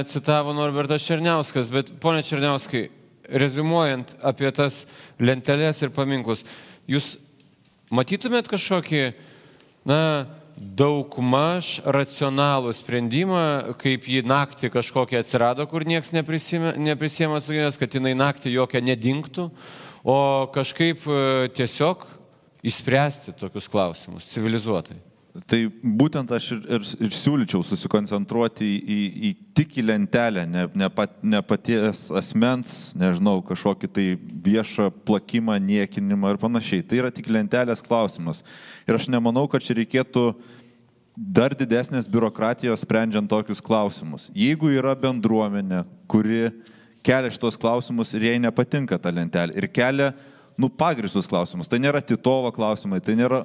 citavo Norbertas Černiauskas, bet ponia Černiauskai, rezumuojant apie tas lentelės ir paminklus, jūs matytumėt kažkokį, na, daugmaž racionalų sprendimą, kaip jį naktį kažkokia atsirado, kur niekas neprisėmė atsakomybės, kad jinai naktį jokia nedingtų, o kažkaip e, tiesiog išspręsti tokius klausimus civilizuotai. Tai būtent aš ir, ir, ir siūlyčiau susikoncentruoti į, į, tik į lentelę, ne, ne, pat, ne paties asmens, nežinau, kažkokį tai viešą plakimą, niekinimą ir panašiai. Tai yra tik lentelės klausimas. Ir aš nemanau, kad čia reikėtų dar didesnės biurokratijos sprendžiant tokius klausimus. Jeigu yra bendruomenė, kuri kelia šitos klausimus ir jai nepatinka ta lentelė ir kelia nu, pagristus klausimus. Tai nėra Titovo klausimai, tai nėra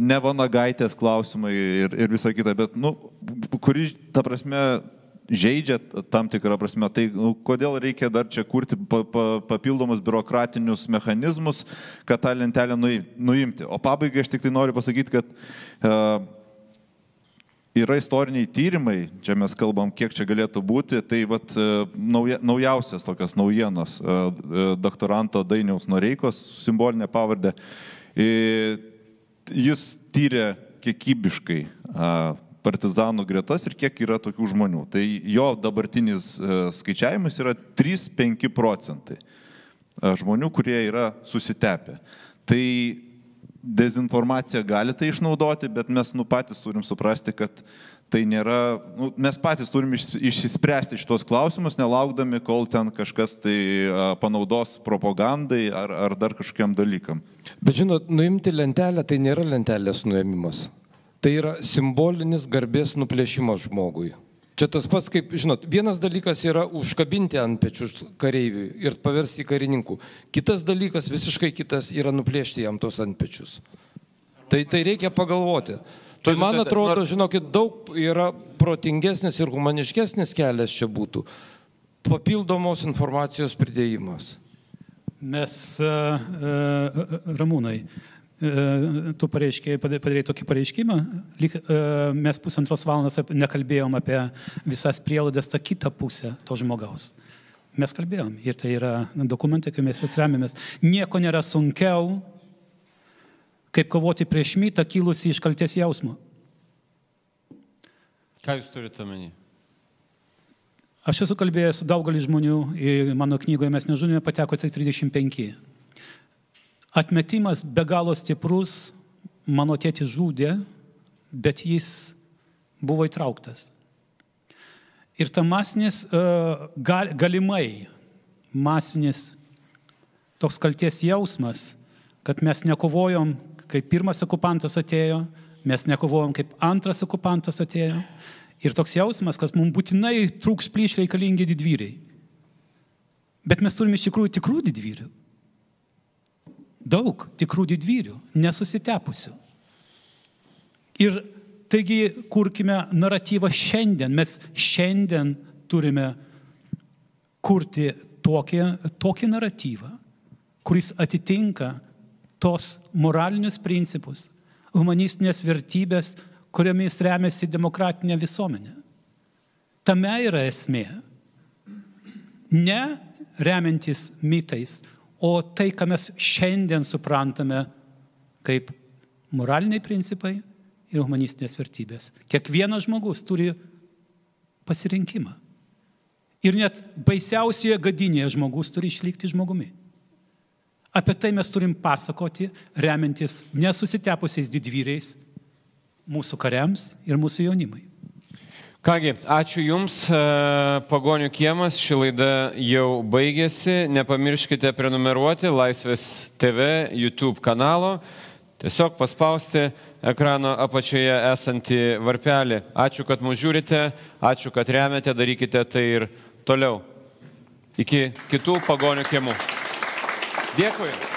ne Vanagaitės klausimai ir, ir visa kita, bet, nu, kuri, ta prasme, žaidžia tam tikrą prasme, tai nu, kodėl reikia dar čia kurti pa, pa, papildomus biurokratinius mechanizmus, kad tą lentelę nuimti. O pabaigai aš tik tai noriu pasakyti, kad uh, yra istoriniai tyrimai, čia mes kalbam, kiek čia galėtų būti, tai vat, e, nauja, naujausias tokios naujienos e, e, doktoranto Dainiaus Noreikos simbolinė pavardė. Jis tyrė kiekybiškai partizanų gretas ir kiek yra tokių žmonių. Tai jo dabartinis skaičiavimas yra 3-5 procentai žmonių, kurie yra susitepę. Tai dezinformacija gali tai išnaudoti, bet mes nu, patys turim suprasti, kad tai nėra, nu, mes patys turim iš, išsispręsti šitos klausimus, nelaukdami, kol ten kažkas tai a, panaudos propagandai ar, ar dar kažkokiam dalykam. Bet žinot, nuimti lentelę tai nėra lentelės nuėmimas. Tai yra simbolinis garbės nuplėšimas žmogui. Čia tas pats, kaip, žinot, vienas dalykas yra užkabinti ant pečių kareiviui ir paversti į karininkų. Kitas dalykas, visiškai kitas, yra nuplėšti jam tos ant pečius. Tai, tai reikia pagalvoti. Tai man atrodo, žinokit, daug yra protingesnis ir humaniškesnis kelias čia būtų. Papildomos informacijos pridėjimas. Mes, uh, uh, Ramūnai, tu pareiškiai, padarėjai tokį pareiškimą, lyg, mes pusantros valandos nekalbėjom apie visas prielaidas tą kitą pusę to žmogaus. Mes kalbėjom ir tai yra dokumentai, kai mes vis remiamės. Nieko nėra sunkiau, kaip kovoti prieš mytą kilusi iš kalties jausmo. Ką jūs turite omeny? Aš esu kalbėjęs su daugelį žmonių, mano knygoje mes nežinome, pateko tik 35. Atmetimas be galo stiprus, mano tėtis žudė, bet jis buvo įtrauktas. Ir ta masinis, gal, galimai masinis toks kalties jausmas, kad mes nekovojom, kai pirmas okupantas atėjo, mes nekovojom, kaip antras okupantas atėjo, Ir toks jausmas, kad mums būtinai trūks plyš reikalingi didvyriai. Bet mes turime iš tikrųjų tikrų didvyrių. Daug tikrų didvyrių, nesusitepusių. Ir taigi kurkime naratyvą šiandien. Mes šiandien turime kurti tokį, tokį naratyvą, kuris atitinka tos moralinius principus, humanistinės vertybės, kuriomis remiasi demokratinė visuomenė. Tame yra esmė. Ne remiantis mitais, o tai, ką mes šiandien suprantame kaip moraliniai principai ir humanistinės vertybės. Kiekvienas žmogus turi pasirinkimą. Ir net baisiausioje gadinėje žmogus turi išlikti žmogumi. Apie tai mes turim pasakoti, remiantis nesusitepusiais didvyriais, mūsų kariams ir mūsų jaunimui. Kągi, ačiū Jums, e, Pagonių kiemas, ši laida jau baigėsi. Nepamirškite prenumeruoti Laisvės TV YouTube kanalo. Tiesiog paspausti ekrano apačioje esantį varpelį. Ačiū, kad mūsų žiūrite, ačiū, kad remiate, darykite tai ir toliau. Iki kitų pagonių kiemų. Dėkui.